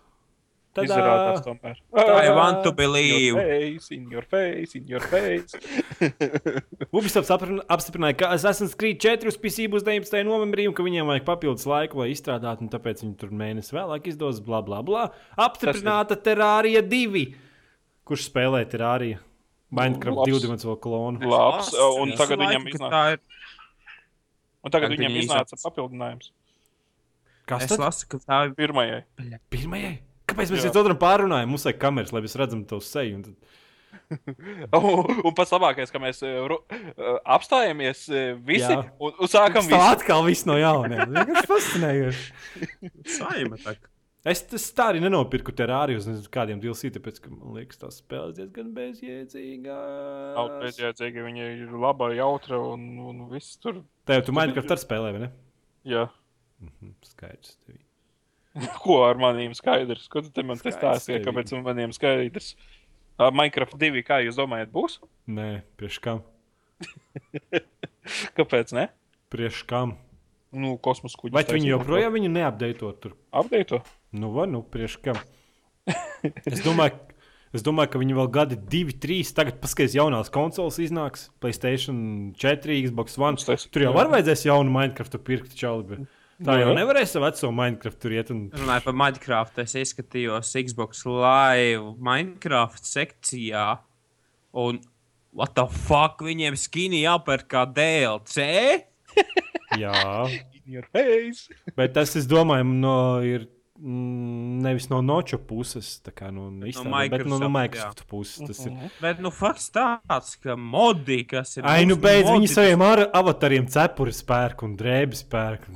Tad Izrādās tomēr. I want to In believe. your face, in your face, in your face. <laughs> Ubisoft apstiprin- apstiprināja, ka Assassin's Creed 4 uz PC būs 19. novembrī, un ka viņiem vajag papildus laiku, lai izstrādātu, un tāpēc viņi tur mēnesi vēlāk izdos, bla, bla, bla. Apstiprināta Terrārija 2. Kurš spēlē Terrāriju? Minecraft divdimensiju klonu. Labs, un tagad viņam iznāca, ir. un tagad viņam iznāca papildinājums. Kas Es tas lasu, ka tā ir. Pirmajai. Pirmajai? Kāpēc mēs viens otram pārunājam? Mums vajag kameras, lai mēs redzam to seju. un tad- <laughs> Un, un pats labākais, ka mēs eh, apstājamies eh, visi Jā. un, un sākam Tā visu. atkal viss no jauna. Tas fascinējoši. Saima, tā. Es tas tā arī nenopirku terāriju uz kādiem DLC, tāpēc, ka man liekas, tās spēles diezgan bezjēdzīgas. Nav bezjēdzīgi, viņa ir laba, jautra un, un viss tur. Tev tu Minecraft ar spēlē, vai ne? Jā. Mhm, Skaidrs. Tev. <laughs> Ko ar maniem skaidrs? Ko tu te man te stāstīji? Kāpēc man maniem skaidrs? Minecraft 2, kā jūs domājat, būs? Nē, priekš kam? <laughs> Kāpēc ne? Priekš kam? Nu, kosmosa kuģis. Vai viņi joprojām viņu neapdeitot tur? Apdeito? Nu, vai nu, priekš kam? Es domāju, es domāju, ka viņi vēl gadi, divi, trīs, tagad paskatās jaunās konsoles iznāks. Playstation 4, Xbox One. Playstation, Tur jau jā. var vajadzēs jaunu Minecraft pirkt, čali. bet Tā jau Jā. nevarēs ar veco Minecraft tur iet. Un... Runāju par Minecraft. Es izskatījos Xbox Live Minecraft sekcijā. Un what the fuck viņiem skinī jāpērk kā DLC? Jā, <laughs> In your face! bet tas, es domāju, no, ir mm, nevis no Noča puses, tā kā no, no, izstrādē, bet no, no Microsoft, Microsoft puses. Tas ir. Bet, nu, fakts tāds, ka modi, kas ir. Ai, nu beidz, modi, viņi saviem ar- avatariem cepuri spērk un drēbi spērk.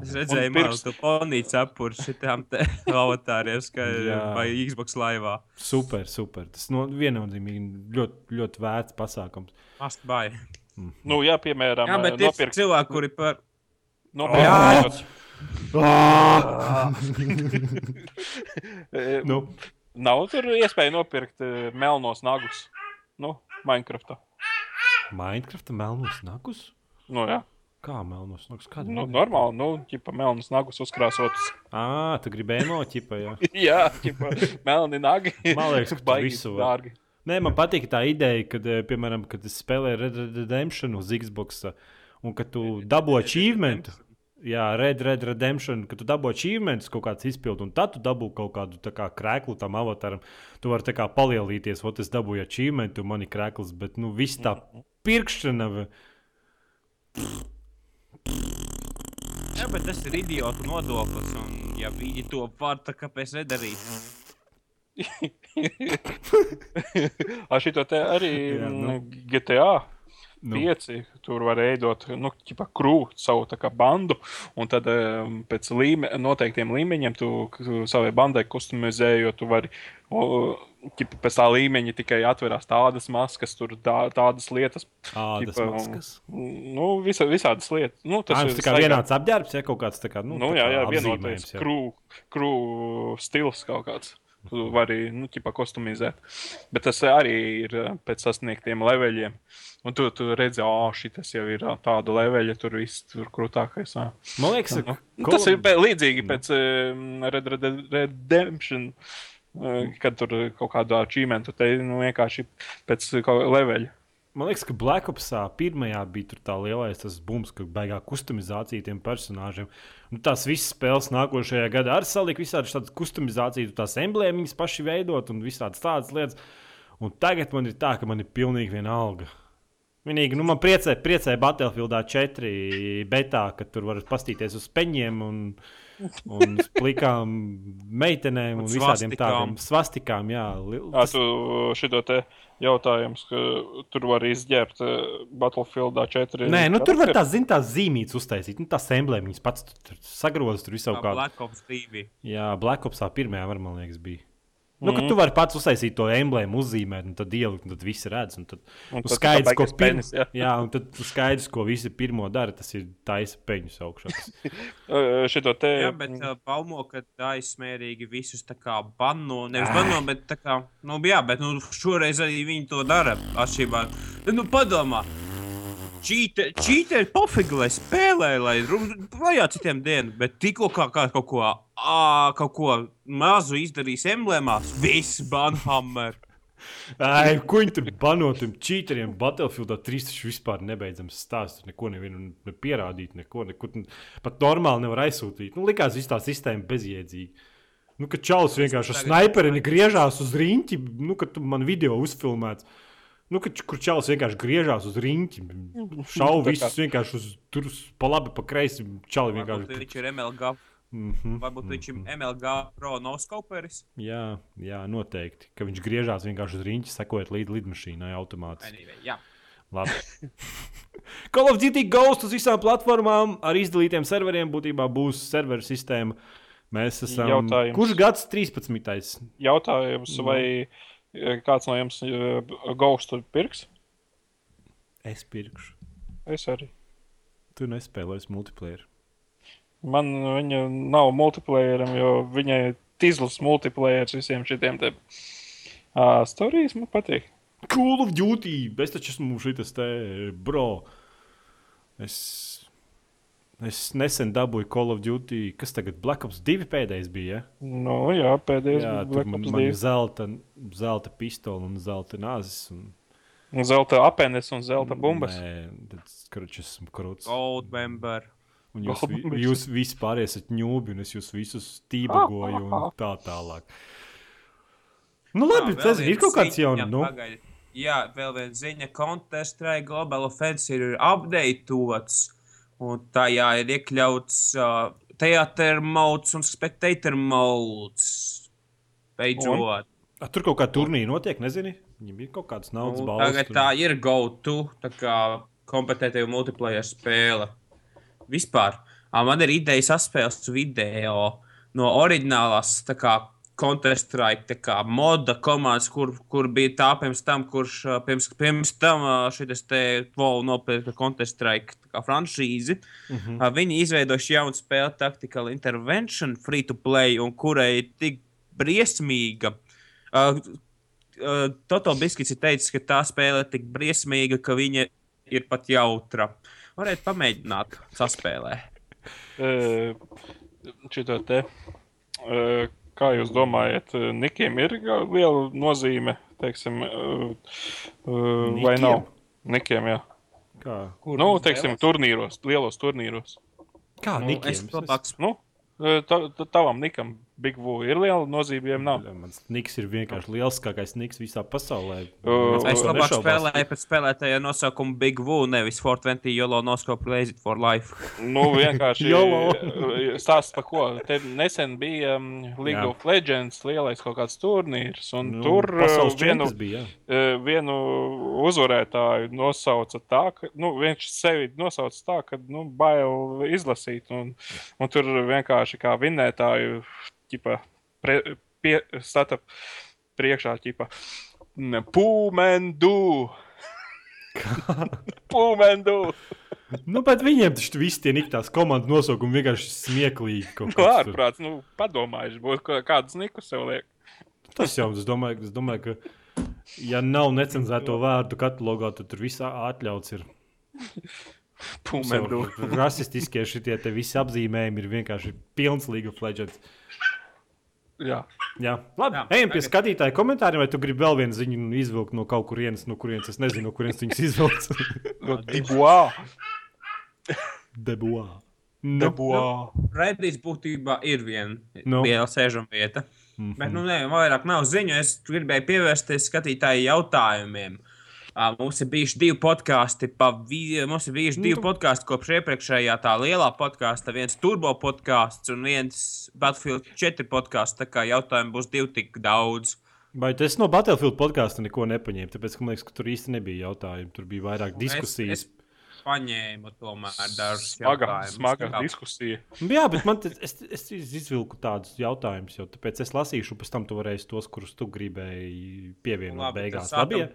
Es redzēju, Un man pirks- to ponīju cepuri šitām te <laughs> avatāriem, Jā. vai Xbox laivā. Super, super. Tas no, viennozīmīgi ļoti, ļoti vērts pasākums. Must buy. Nu, jā, piemēram, Jā, bet ir nopirkt. cilvēki, kuri par. nopirkt Ah! <laughs> Eh, nu, Nav tur iespēja nopirkt eh, melnos nagus. Nu, Minecraftā. Minecraft melnos nagus? Nu, jā. Kā melnos nagus? Kāda Nu, normāli, nu, ķipa melnas nagus uzkrāsotas. Ah, tu gribēji noķipa, jā. <laughs> jā, ķipa melni nagi. Man liekas, ka Baigi visu dārgi. Nē, man patīk tā ideja, kad, eh, piemēram, kad es spēlēju Red Dead Redemption uz Xbox, un kad tu dabū achievementu. Jā, Red Red Redemption, kad tu dabū achievementus kaut kāds izpildu, un tad tu dabū kaut kādu tā kā krēklu tam avataram. Tu vari tā kā palielīties, ot es dabūju achievementu, man ir krēkls, bet nu viss tā pirkšana. ve- Jā, bet tas ir idiotu nodoklis. Un, ja viņi to var, tad kāpēc nedarīt? <laughs> <laughs> Ar šito te arī Jā, nu. mm, GTA. Nu. Pieci, tur var veidot nu, krūti, savu tā kā bandu, un tad um, pēc līme, noteiktiem līmeņiem tu, tu savai bandai customizē, jo tu vari o, ķipa, pēc tā līmeņa tikai atverās tādas maskas, tur tā, tādas lietas. Ādas ķipa, maskas. Nu, visa, visādas lietas. Nu, Tas ir tā staigā- vienāds apģērbs, ja kaut kāds tā kā, nu, Nu, tā jā, jā, vienotais krū, krū stils kaut kāds. Tu vari, nu, ķipa customizēt. Bet tas arī ir eh, pēc sasniegtiem leveļiem. Un tu, tu redzi, ah, šis jau ir tāda leveļa, tur viss tur krūtākais. ā. Man liekas, Nu, ka tas ir pē- līdzīgi pēc um, Red Red Redemption. eh, Kad tur kaut kādu achievementu te nu, vienkārši pēc leveļa. Man liekas, ka Black Opsā pirmajā bija tā lielais tas bums, ka beigā customizācija tiem personāžiem. Nu, tās visas spēles nākošajā gadā arī salika visādi tādas customizācijas, tu tās emblēmiņas paši veidot un visādas tādas lietas. Un tagad man ir tā, ka man ir pilnīgi vienalga. Vienīgi, nu, man priecē, priecē Battlefieldā 4 betā, ka tur var pastīties uz peņiem un, un uz plikām meitenēm un, Un visādiem svastikām. tādiem svastikām. Jā, Jā, tu šito te jautājums, ka tur var izģērbt eh, Battlefieldā 4. Nē, nu, tur var tās, zin, tās zīmītas uztaisīt. Nu, tās emblēmas pats tur, tur kaut kā. Black Ops 2. Jā, Black Opsā pirmajā var, man liekas, bija. Nu, ka tu vari pats uztaisīt to emblēmu, uzzīmēt, un tad ielikt, un tad viss redz. Un tad, Un nu, tad skaidrs, ko pirmo penis, jā. jā, un tad skaidrs, ko visi pirmo dara, tas ir taisa peņus augšā. <laughs> <laughs> Šito te. Jā, bet uh, baumo, ka aizsmērīgi visus tā kā bano. Nevis bano, bet tā kā, nu, jā, bet nu, šoreiz arī viņi to dara atšķirībā. Nu, padomā! Čīteri pofīgi, lai spēlē, lai vajā citiem dienu, bet tikko kā, kā kaut ko, ā, kaut ko mazu izdarīs emblēmās, viss banhammer. <laughs> Ai, ko viņi tur bano tiem čīteriem? Battlefieldā 3 taču vispār nebeidzams stāsts. Neko nevienu ne pierādīt, neko, neko pat normāli nevar aizsūtīt. Nu, likās viss tā sistēma bezjēdzīga. Nu, ka čalis vienkārši ar snaiperini griežās uz riņķi, nu, kad tu man video uzfilmēts. Nu, ka, č- kur čalis vienkārši griežās uz riņķi, šaubu Tā kā- visus vienkārši uz tur, pa labi, pa kreisi. Čali Varbūt vienkārši. viņš ir MLG, Mm -hmm. varbūt viņš ir MLG pro noskoperis. Jā, jā, noteikti. Ka viņš griežās vienkārši uz riņķi, sekojot līdzi lidmašīnai automātiski. Anyway, jā. Labi. <laughs> Call of Duty Ghost uz visām platformām ar izdalītiem serveriem būtībā būs serveru sistēma. Mēs esam. Jautājums. Kurš gads 13. Jautājums, Nu. vai eh, kāds no jums Ghostu pirks? Es pirkšu. Es arī. Tu nespēlēsi multiplayer. Man viņa nav multiplayeram, jo viņai tīzlis multiplayers visiem šitiem te uh, stāstījumiem. Man patīk. Call of Duty! Es taču esmu šis te, bro. Es, es nesen dabūju Call of Duty. Kas tagad Black Ops 2 pēdējais bija? Ja? Nu, jā, pēdējais Jā, bija Black Ops man ir 2. zelta, zelta pistola un zelta nāzes. Un, Un Zelta apenes un zelta bumbas. Nē, tas kručs esmu krūts. Gold member. Un jūs, vi, Goldbergs. jūs visi pārējie esat ņūbi, un es jūs visus tībagoju un <laughs> tā tālāk. Nu, labi, Jā, tas ir kaut kāds jauns. Nu, pagaidi. Jā, vēl viena ziņa. Counter-Strike Global Offensive ir updatēts. Un tajā ir iekļauts uh, theater modes un spectator modes. Beidzot. a, tur kaut kā turnīra notiek, nezini? Viņam ir kaut kādas naudas Nu, balvas. tagad tur. tā ir go-to, tā kā kompetitīva multiplayer spēle. Vispār, man ir ideja saspēlēt video no oriģinālās, tā kā Counter-Strike, moda komandas, kur, kur bija tā pirms tam, kurš pirms, pirms tam šis te Volvo nopirka Counter-Strike kā franšīzi. Mm. -hmm. Viņi izveidojuši jaunu spēli, Tactical Intervention, free to play, un kurai ir tik briesmīga. Uh, uh, Toto Biskits ir teicis, ka tā spēle ir tik briesmīga, ka viņa ir pat jautra. Varētu pamēģināt saspēlēt. Eh, Šito te. eh, Kā jūs domājat, Nikiem ir liela nozīme, teiksim, eh, eh, vai nav? Nikiem, jā. Kā, Kur Nu, teiksim, turnīros, lielos turnīros. kā nu, Nikiem? es labāk Nu, eh, ta- ta- tavam Nikam Big Wu ir liela nozīme, ja nav. Mans Niks ir vienkārši lielākais Niks visā pasaulē. Neviens Es labāk nešaubās. spēlēju pēc spēlētāja nosaukumu Big Woo, nevis 420 Yolo Noscope Lazy for Life. Nu, vienkārši Jolo. stāsts par ko. Te nesen bija um, League Jā. of Legends lielais kaut kāds turnīrs, un Nu, tur uh, vienu, bija. uh, vienu uzvarētāju nosauca tā, ka nu, viņš sevi nosauca tā, ka nu, bail izlasīt, un, un tur vienkārši kā vinnētāju ķipa, pre, pie, stata priekšā ķipa Pūmendu! Pūmendu! Nu, bet viņiem taču visi tie niktās komandas nosaukumi vienkārši smieklīgi. kaut Nu, ārprāts, nu, padomājuši, būtu kā- kādus nikus sev liek. Tas jau, es domāju, es domāju, ka, ja nav necenzēto vārdu katalogā, tad tur viss atļauts ir. Pūmendu. Rasistiskie šitie te visi apzīmējumi ir vienkārši pilns of Legends. Jā. Jā, labi. Jā, Ejam pie tagad- skatītāju komentāriem, vai tu gribi vēl vienu ziņu izvilkt no kaut kurienes, no kurienes es nezinu, no kurienes viņas izvilkt. <laughs> No Dibuā. Debuā. Nu, Dibuā. Redīs būtībā ir viena Nu. liela sēžama vieta. Mhm. Bet, nu, nē, vairāk nav ziņu. Es gribēju pievērsties skatītāju jautājumiem. Ā, Mums ir bijuši divi podkāsti, mums ir bijuši Nu, divi podkāsti kopš iepriekšējā tā lielā podkāsta. Viens turbo podkāsts un viens Battlefield 4 podkāsts. Tā kā jautājumu būs divi tik daudz. Vai tas no Battlefield podkāsta neko nepaņēma? Tāpēc, ka man liekas, ka tur īsti nebija jautājumu. Tur bija vairāk diskusijas. Es, es paņēmu tomēr dažus Smaga, jautājumus. smaga diskusija. Nu, Jā, bet man te, es, es izvilku tādus jautājumus, jo tāpēc es lasīšu, un pēc tam tu varēsi tos, kurus tu gribēji pievienot Labi, beigās. Labi, ja?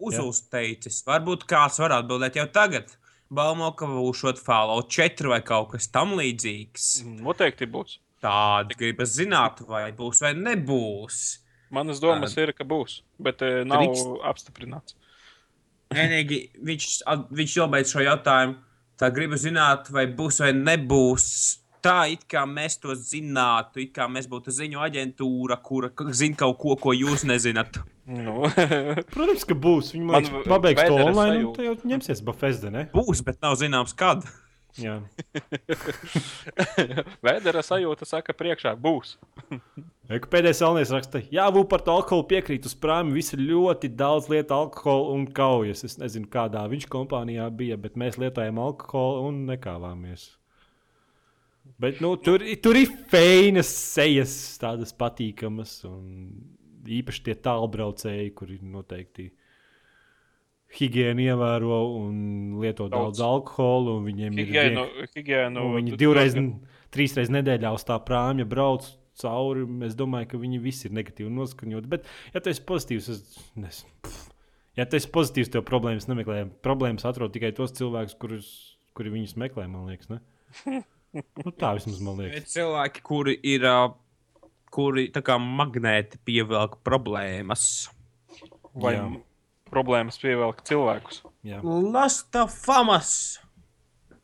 Uzteicis. Varbūt kāds var atbildēt jau tagad. Baumo, ka būšot Fallout 4 vai kaut kas tamlīdzīgs. Noteikti būs. Tādi gribas zināt, vai būs vai nebūs. Manas domas ir, ka būs, bet eh, nav Drīkst. apstiprināts. Vienīgi viņš, viņš iebeidz šo jautājumu. Tā gribu zināt, vai būs vai nebūs. Tā it kā mēs to zinātu, it kā mēs būtu ziņu aģentūra, kura zina kaut ko, ko jūs nezināt. Nu, <laughs> Protams, ka būs. Viņi man liekas, pabeigs to online, un sajūta. te jau ņemsies Bafezda, ne? Būs, bet nav zināms, kad. Jā. <laughs> Vēdera sajūta saka, priekšā būs. <laughs> Eku pēdējais salnieks raksta, jā, bū par to alkoholu piekrīt uz prāmi. Visi ļoti daudz lietu alkoholu un kaujas. Es nezinu, kādā viņš kompānijā bija, bet mēs lietojam alkoholu un nekāvāmies. Bet nu, tur, tur ir feinas sejas, tādas patīkamas, un īpaši tie tālbraucēji, kuri noteikti higiēnu ievēro un lieto daudz, Daudz. alkoholu. un Viņiem Higiēnu, ir higiēnu, Nu, viņi divreiz, diezgan- trīs reizes nedēļā uz tā prāmja brauc cauri. Es domāju, ka viņi visi ir negatīvi noskaņoti. Bet, ja tu esi pozitīvs, es pff. Ja tu esi pozitīvs, tev problēmas nemeklē. Problēmas atrod tikai tos cilvēkus, kurus, kuri viņus meklē, man liekas. Ne? <laughs> Nu, tā vismaz man Ir liekas. cilvēki, kuri ir, ā, kuri tā kā magnēti pievelk problēmas. vai Jā. problēmas pievelk cilvēkus. Jā. Lasta famas!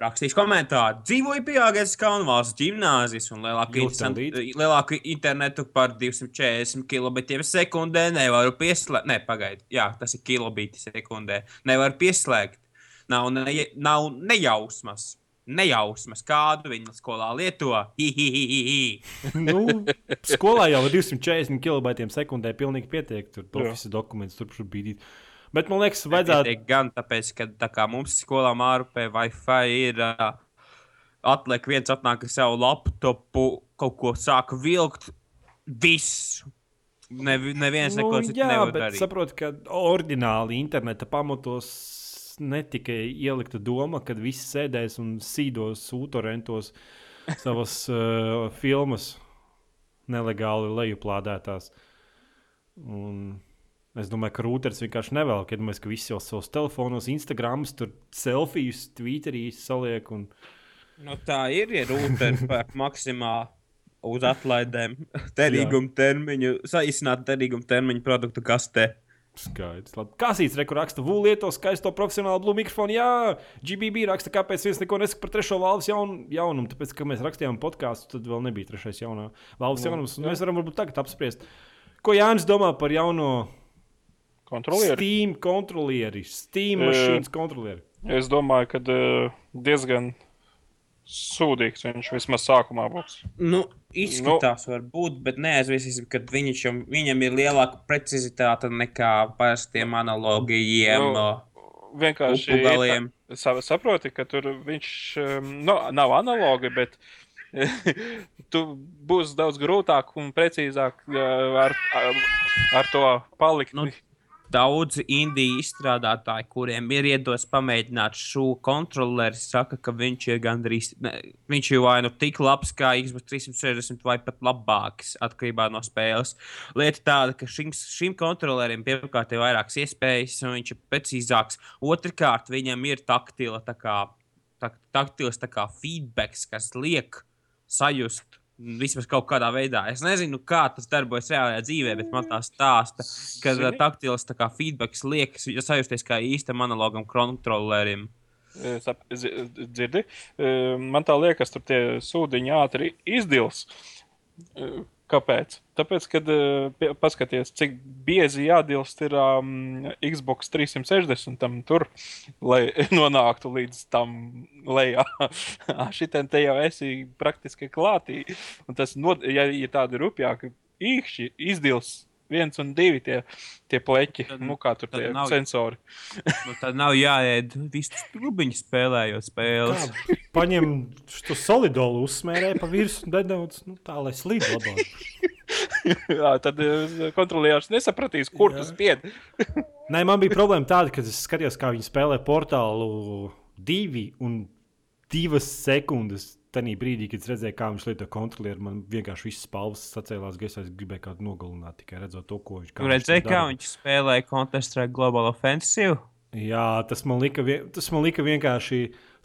Rakstīs komentāru. Dzīvoju pie Agēnas Kalnvalsts gimnāzijas un lielāku, līdzi. lielāku internetu par 240 kilobitiem sekundē nevaru pieslēgt. Nē, pagaidi. Jā, tas ir kilobiti sekundē. Nevaru pieslēgt. Nav, ne, nav nejausmas. Nejausmas, kādu viņa skolā lieto. Hihihihi. <laughs> Nu, skolā jau ar 240 kilobaitiem sekundē pilnīgi pietiek. Tur oficiāls dokuments tur tur bīdīt. Bet man liekas, vajadzētu. Gan tāpēc, ka tā kā mums skolā mārupē Wi-Fi ir. Uh, atliek viens atnāk ar savu laptopu, kaut ko sāka vilkt. Viss. Ne, neviens Nu, neko citu jā, nevar bet darīt. saprotu, ka ordināli interneta pamatos netika ielikta doma, ka visi sēdēs un sīdos sūtorentos savas <laughs> uh, filmas nelegāli lejuplādētās. Un es domāju, ka rūters vienkārši nevēl, kad mēs visi jau savos telefonos, Instagram, tur selfijas, Twitterī saliek. Un... Nu, tā ir. Ja rūteri <laughs> pērk maksimāli uz atlaidēm, derīguma termiņu, saīsināt derīguma termiņu produktu kastē. Skaidrs. Labi. Kasīts rekur raksta, Vū lieto skaisto profesionālu blūmu mikrofonu. Jā, GBB raksta, kāpēc viens neko nesaka par trešo valves jaun, jaunumu. Tāpēc, ka mēs rakstījām podkāstu, tad vēl nebija trešais jaunā valves Nu, jaunums. Mēs varam varbūt tagad apspriest. Ko Jānis domā par jauno Kontrolieri. Steam kontrolieri, Steam Eh. mašīnas kontrolieri? Es domāju, ka uh, diezgan sūdīgs viņš vismaz sākumā būs. Nu, izskatās, nu, varbūt, bet neaizmirsīsim, ka viņš, jau- viņam ir lielāka precizitāte nekā parastiem analogiem. Nu, Nu, Vienkārši Upugaliem. tā- sa- saproti, ka tur viņš um, nu, nav analogi, bet <laughs> tu būs daudz grūtāk un precīzāk uh, ar, ar, ar to palikt. Nu, Daudzi indiju izstrādātāji, kuriem ir iedots pamēģināt šo kontroleri, saka, ka viņš ir gandrīz. Ne, viņš ir vai nu tik labs kā Xbox 360, vai pat labāks atkarībā no spēles. Lieta tāda, ka šim, šim kontrolerim pirmkārt ir vairākas iespējas, un viņš ir precīzāks. Otrakārt, viņam ir taktila, tā kā, tak, taktils tā kā feedbacks, kas liek sajust. Vismaz kaut kādā veidā. Es nezinu, kā tas darbojas reālajā dzīvē, bet man tā stāsta, ka Zini? taktils tā kā feedbacks liekas ja sajusties kā īstam analogam kontrolerim. Eh, Dzirdi? Eh, Man tā liekas, tur tie sūdiņi ātri izdils. Eh, Kāpēc? Tāpēc, kad eh, pie- paskaties, cik biezi jādilst ir um, Xbox 360 tam tur, lai <laughs> nonāktu līdz tam lejā. <laughs> Šitien te jau esi praktiski klātī. Un tas, nod, ja ir tādi rupjāki īkšķi izdils. Viens un divi tie, tie pleķi, Tad- nu kā tur tie nav- sensori. <laughs> Nu, tad nav jāēd vistas trubiņas spēlējot spēles. Kā paņem to solidolu, uzsmērē pa virsmu nedaudz, nu, tā lai slīd labāk. <laughs> Jā, tad eh, kontrolieris nesapratīs, kur Jā. tas spied. <laughs> Nē, man bija problēma tāda, ka es skatījos, kā viņi spēlē portālu divi un divas sekundes. Tajā brīdī, kad es redzēju, kā viņš lieto kontrolieri, man vienkārši viss spalvas sacēlās gaisā. Es gribēju kādu nogalināt, tikai redzot to, ko viņš Tu redzēji, kā viņš spēlēja Counter-Strike Global Offensive? Jā, tas man lika, vien, tas man lika vienkārši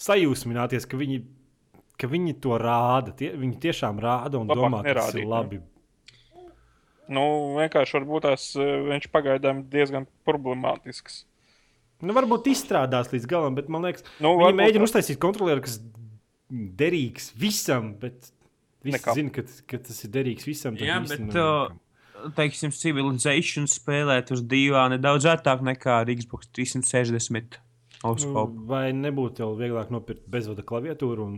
sajūsmināties, ka viņi, ka viņi to rāda. Tie, viņi tiešām rāda un Labāk domā, ka tas ir ne? labi. Nu, vienkārši varbūt tās eh, viņš pagaidām diezgan problemātisks. Nu, varbūt izstrādās līdz galam, bet man liekas, Nu, viņi mēģina tā. uztaisīt kontrolieri, kas derīgs visam, bet visi Nekam. zina, ka, ka tas ir derīgs visam. Jā, bet, uh. Teiksim, Civilization spēlēt uz dīvāna daudz ērtāk nekā ar Xbox 360. Auskopu. Nu, Vai nebūtu jau vieglāk nopirkt bezvada klaviatūru? Un...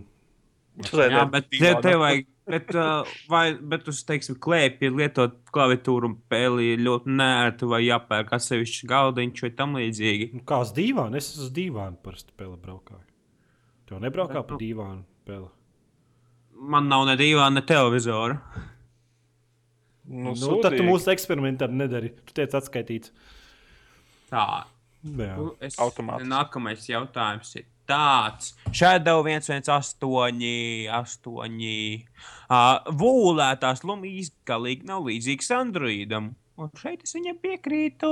Jā, bet tev te vajag. Bet, uh, vai, bet uz, teiksim, klēpī lietot klaviatūru un peli ir ļoti nērti vai jāpērk atsevišķs galdiņš vai tam līdzīgi. Nu, kā uz dīvāna? Es uz dīvāna parasti pēle braukāju. Tev nebraukā Bet, pa nu- dīvānu pēle. Man nav ne dīvāna, ne televizora. Nu, Nu, tad tu mūsu eksperimentam nedari. Tu teici atskaitīts. Tā. Jā. Nu, Es, Automātiski. nākamais jautājums ir tāds. Shadow 118, 8. Uh, Vūlētās lumijas galīgi nav līdzīgs Androidam. Un šeit es viņam piekrītu.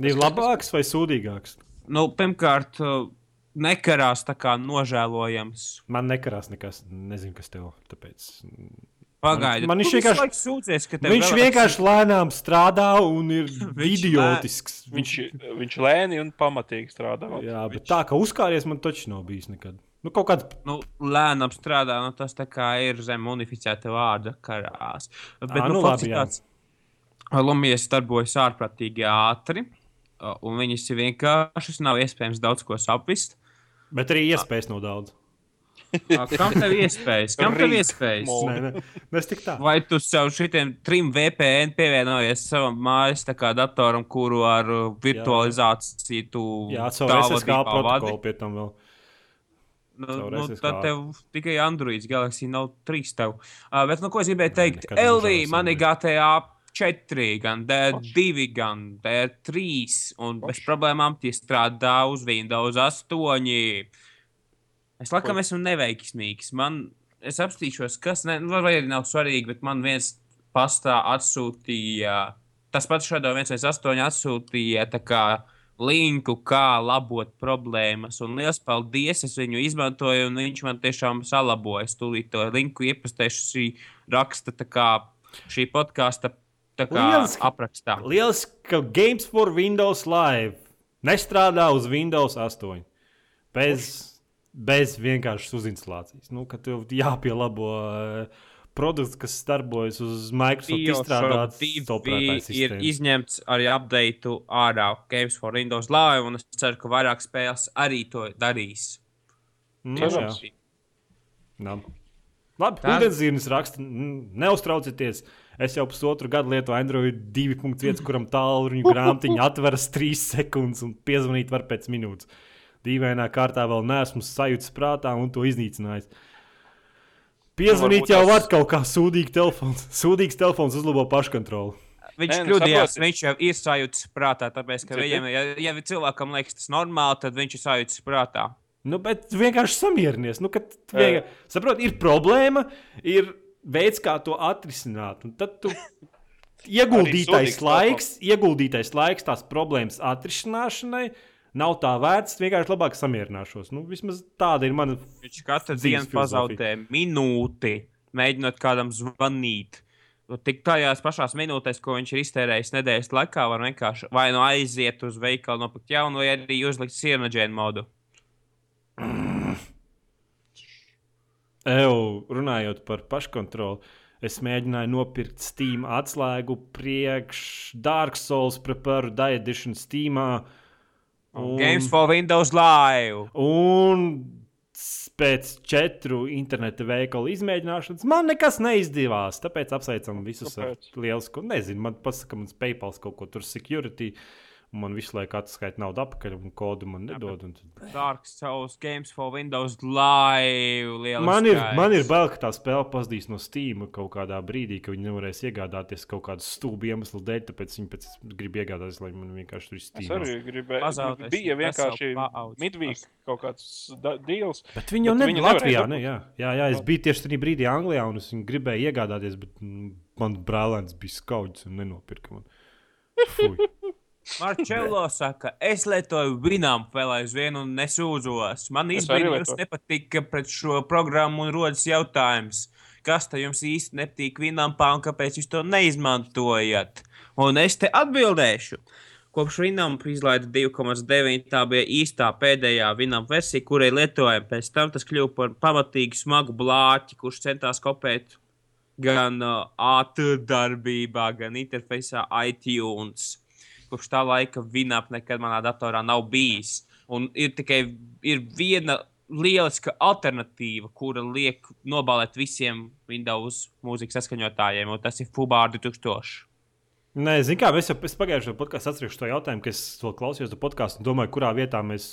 Ir labāks vai sūdīgāks? Nu, pirmkārt, uh, nekarās tā kā nožēlojams. Man nekarās nekas. Nezinu, kas tev. Tāpēc... Pagaidiet, Man tu viņš vienkārši- sūdzies, ka tev Viņš vienkārši lēnām strādā un ir <laughs> Viņš idiotisks. Viņš, viņš lēni un pamatīgi strādā. Jā, bet viņš, tā kā uzkāries, man taču nav bijis nekad. Nu, kaut kāds Nu, lēnām strādā, nu, tas tā kā ir zem unificēta vārda karās. Bet, Ā, nu, nu labi, tāds, Lumijas darbojas ārprātīgi ātri, un viņas ir vienkāršas, nav iespējams daudz ko saprast. Bet arī iespējas nav daudz. <laughs> Uh, Kam tev iespējas? Kam tev iespējas? Nē, nē, tā. Vai tu savu šitiem trim VPN pievienojies savam mājas kā datoram, kuru ar uh, virtualizāciju tu tālvadībā vadi? protokolu pie tam vēl. Nu, nu, tad tev tikai Android Galaxy nav trīs. Tev. Uh, bet, nu, ko es gribēju teikt? nekad nav LV, žēlas man ir Android. GTA 4, gan D2, gan D3, un bez problēmām tie strādā uz Windows 8. Es laikam esmu neveiksmīgs. Man, es apstīšos, kas, ne, nu, vai arī nav svarīgi, bet man viens pastā atsūtīja, tas pats šādā 118 atsūtīja linku, kā labot problēmas. Un liels paldies! Es viņu izmantoju, un viņš man tiešām salaboja. Es tūlīt to linku iepastēšu šī raksta, kā šī podkāsta tā kā Lieliski. aprakstā. Lieliski, ka Games for Windows Live nestrādā uz Windows 8. Bez, bez vienkāršas uzinstalācijas. Nu, ka tev jāpielabo uh, produkts, kas darbojas uz Microsoft izstrādāts divi operētājs ir izņemts arī update ārā Games for Windows Live, un es ceru, ka vairāk spēles arī to darīs. Nav. Labi, ūdenszīmes raksta, neuztraucieties. Es jau pusotru gadu lietoju Android 2.1, kuram tālruņa grāmatiņa <laughs> atveras 3 sekundes un piezvanīt var pēc minūtes. Dīvainā kārtā vēl neesmu sajūta prātā un to iznīcinājis. Piezvanīt varbūt jau var kaut kā sūdīgi telefons. <laughs> Sūdīgs telefons uzlabo paškontroli. Viņš Nē, nu, kļūdījās, viņš jau ir sajūta prātā, tāpēc, ka viņam, ja, ja cilvēkam liekas tas normāli, tad viņš ir sajūta prātā. Nu, bet vienkārši samierinies. Nu, kad vienkār... Saprot, ir problēma, ir veids, kā to atrisināt. Un tad tu <laughs> ieguldītais laiks, ieguldītais laiks tās problēmas atrisināšanai nav tā vērts. Vienkārši labāk samierināšos. Nu, vismaz tāda ir mana. Viņš katru dienu pazaudē minūti, mēģinot kādam zvanīt. Nu, Tik tajās pašās minūtēs, ko viņš ir iztērējis nedēļas laikā, var vienkārši vai nu aiziet uz veikalu, nopirkt jaunu, vai arī uzlikt sirnaģēnu modu. <clears throat> Eju, runājot par paškontroli, es mēģināju nopirkt Steam atslēgu priekš Dark Souls Prepare Die Edition Steamā. Un... Games for Windows Live. Un pēc četru interneta veikalu izmēģināšanas man nekas neizdevās. Tāpēc apsveicam visus Kāpēc? ar lielisku. Nezinu, man pasaka, mans PayPal kaut ko tur security. un Man visu laiku atskaita naudu atpakaļ, un kodu man nedod. un tad- Dark Souls Games for Windows Live. Man ir, man ir bail, ka tā spēle pazudīs no Steam kaut kādā brīdī, ka viņi nevarēs iegādāties kaut kādu stulbu iemeslu dēļ. Tāpēc viņi pēc grib iegādāties, lai man vienkārši tur ir Es Steam. arī gribēju. Pazaudēs Bija vienkārši midweek kaut kāds deals. Bet viņi jau nebija Latvijā. Ne, jā, jā, jā, es biju tieši tajā brīdī Anglijā, un es gribēju iegādāties, bet mm, man brālēns bija skauts un nenopirka man. Fui. Marčelo saka, es lietoju Winamp vēl aizvien un nesūdzos. Man īstenībā nepatika pret šo programmu un rodas jautājums, kas te jums īsti nepatīk Winampā un kāpēc jūs to neizmantojat? Un es te atbildēšu. Kopš Winamp izlaida 2,9. Tā bija īstā pēdējā Winamp versija, kurai lietojam. Pēc tam tas kļuva par pamatīgi smagu blāķi, kurš centās kopēt gan uh, ātrdarbībā, gan interfejsā iTunes. Kopš tā laika Winamp nekad manā datorā nav bijis. Un ir tikai ir viena lieliska alternatīva, kura liek nobalēt visiem Windows mūzikas saskaņotājiem, un tas ir Fubār 2000. Nē, zinu, kā mēs jau es pagājušajā podkāstā atcerēšu to jautājumu, ka es to klausījos to podkāstu un domāju, kurā vietā mēs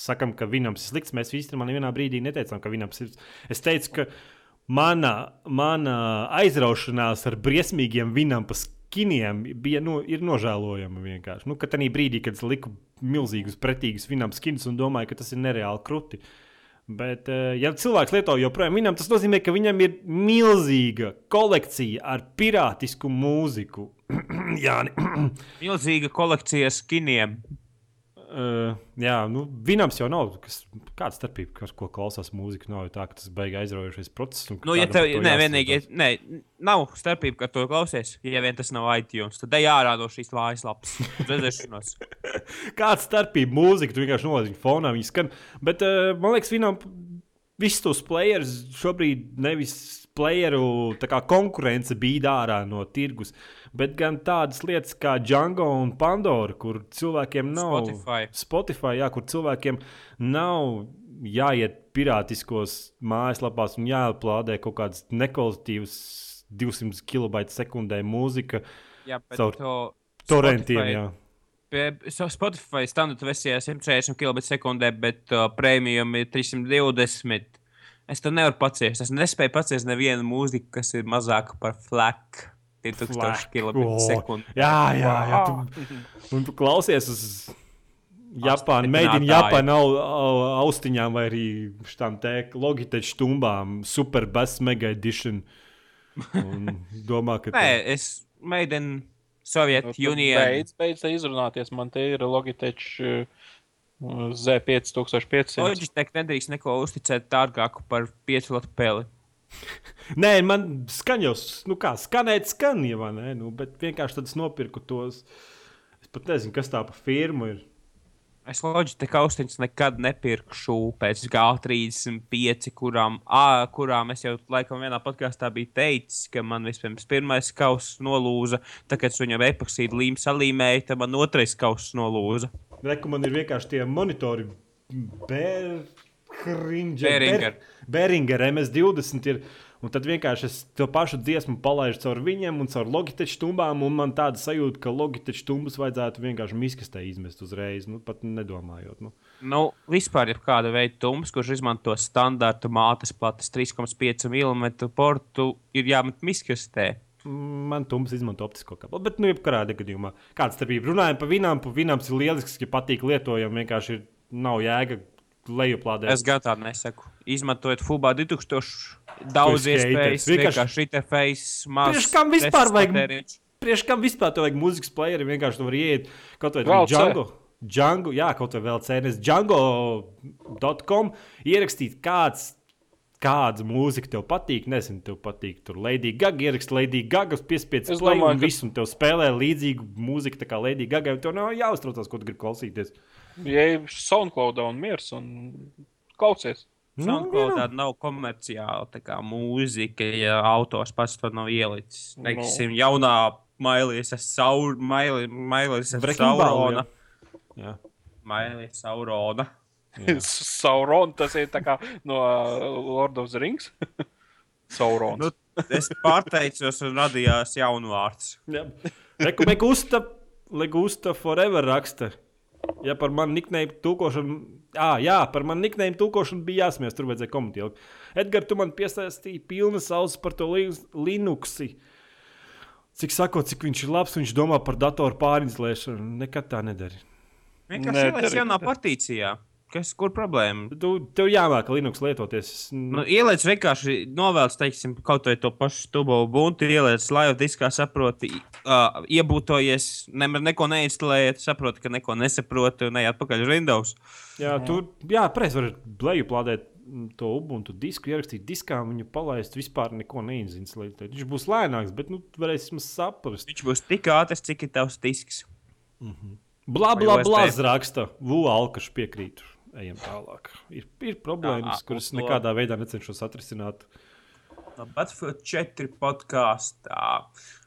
sakām, ka Vinams ir slikts. Mēs īstenībā nevienā brīdī neteicām, ka Vinams ir. Es teicu, ka mana, mana aizraušanās ar briesmīgiem Vinampas skiniem bija nu, ir nožēlojama vienkārši. Nu, kad tajā brīdī, kad es liku milzīgus, pretīgus Vinampas skinus un domāju, ka tas ir nereāli kruti. Bet, eh, ja cilvēks lieto joprojām viņam, tas nozīmē, ka viņam ir milzīga kolekcija ar pirātisku mūziku. <clears throat> Jā, <clears throat> Milzīga kolekcija skiniem. Uh, jā, nu, Vinams jau nav. Kas, kāda starpība, kas, ko klausās mūzika? Nav jau tā, ka tas beigas aizraujošais process. Nu, ja tev jāstrādā. vienīgi, ne, nav starpība, ka to klausies, ja vien tas nav iTunes, tad ej ārā no šīs mājaslapas. <laughs> Redzēšanos. <laughs> Kāda starpība mūzika? Tu vienkārši nolaidi viņu fonā, viņa skan. Bet uh, man liekas, Vinam visus tos playerus šobrīd nevis playeru konkurence bija ārā no tirgus, bet gan tādas lietas kā Django un Pandora, kur cilvēkiem nav Spotify. Spotify jā, kur cilvēkiem nav jāiet pirātiskos mājaslapās un jāplādē kaut kādas nekvalitatīvas 200 kB sekundē mūzika Jā, bet Caur to torrentiem. Spotify- Jā. Spotify standarta versijā 140 km/h, bet uh, premium ir 320. Es to nevaru paciest. Es nespēju paciest nevienu mūziku, kas ir mazāka par flak. 2000 Flak. km/h. Jā, jā, jā. Tu, un tu klausies uz Japānu, mēģini Japānu au, au, austiņām vai arī šām te Logitech stumbām, super bass mega edition. Un <laughs> domā, ka Nē, es mēģinu Soviet Nu, Union. Beidz, beidz izrunāties. Man te ir Logitech uh, Z5500. Logitech nedrīkst neko uzticēt dārgāku par 5 latu peli. Nē, man skaņos, nu kā skanēt, skan jau, ne? Nu, bet vienkārši tad es nopirku tos. Es pat nezinu, kas tā pa firmu ir. Es Logitech austiņas nekad nepirkšu pēc G35, kurām, ā, kurām es jau laikam vienā podkāstā biju teicis, ka man vispirms pirmais kauss nolūza, tad, kad es viņam epoksīdu līmu salīmēju, tad man otrais kauss nolūza. Reku man ir vienkārši tie monitori. Behringer. Behringer. Beringer MS20 ir. Un tad vienkārši es to pašu dziesmu palaidu caur viņiem un caur Logitech stumbām. Un man tāda sajūta, ka Logitech stumbas vajadzētu vienkārši miskastē izmest uzreiz. Nu, pat nedomājot. Nu. Nu, vispār ir kāda veida tums, kurš izmanto standarta mātes plates 3,5 mm portu, ir jāmet miskastē. Man tums izmanto optisko kabeli. Bet, nu, jebkurā gadījumā, kāda starpība? Runājot par vinām, pa vinām ir lielisks, ja patīk lietojam. Vienkārši ir, nav jēga lejuplādēt. Es gan tādu nesaku. Izmantojot FUBA 2000, daudz iespējas. Vienkārši- vienkārši interfejs, maz. Priekš kam vispār vajag- patēriņš. Priekš kam vispār tev vajag mūzikas playeri? Vienkārši tu vari iet kaut vai VLC. Django. Django, jā, kaut vai vēl cēnēs. Django.com ierakstīt kāds. Kāda mūzika tev patīk? Nezinu, tev patīk. Tur Lady Gaga ierakstīt Lady Gaga, play domāju, un ka- visu, un tev spēlē līdzīgu mūziku, tā kā Lady Gaga. Tev nav jāuztraucās, ko tu gribi klausīties. Ja ir SoundCloud un miers un klausies. Nu, SoundCloud jā. tāda nav komerciāla tā kā mūzika, ja autors pats to nav ielicis. Nu. Teiksim, jaunā mailīs, mailīs, Breaking Ball, saurona. jā. Mailīs, saurona. <laughs> Sauron, tas ir tā kā no uh, Lord of the Rings. <laughs> Sauron. Nu, <laughs> es pārteicos un radījās jaunu vārdu. Legusta, Legusta Forever raksta. Ja par mani niknēju tūkošanu, ah, jā, par mani niknēju tūkošanu bija jāsmies, tur vajadzēja komentēt. Edgars, tu man piesaistīji pilnas ausis par to Linuxi. Cik sakot, cik viņš ir labs, viņš domā par datoru pārinstaliešanu. Nekad tā nedara. Vienkārši ieliec jaunā partīcijā. Kas, kur problēma? Tu, tev jāmāk Linux lietoties. Nu, ieliec vienkārši novēlts, teiksim, kaut vai to pašu stubu buntu, ieliec live diskā, saproti, uh, iebūtojies, nemaz neko neinstalējiet, saproti, ka neko nesaproti un ejat pakaļ uz Windows. Jā, tu, jā, preiz var bleju plādēt to Ubuntu disku, ierakstīt diskā, viņu palaist, vispār neko neinstalēt. Viņš būs lēnāks, bet nu, varēs saprast. Viņš būs tik ātrs, cik ir tavs disks. Mm -hmm. Blā, blā, blā, raksta. Vūalkaš piekrītu ejam <sighs> tālāk. Ir, ir problēmas, kuras nekādā veidā necenšos atrisināt. Battlefield 4 podkāstā.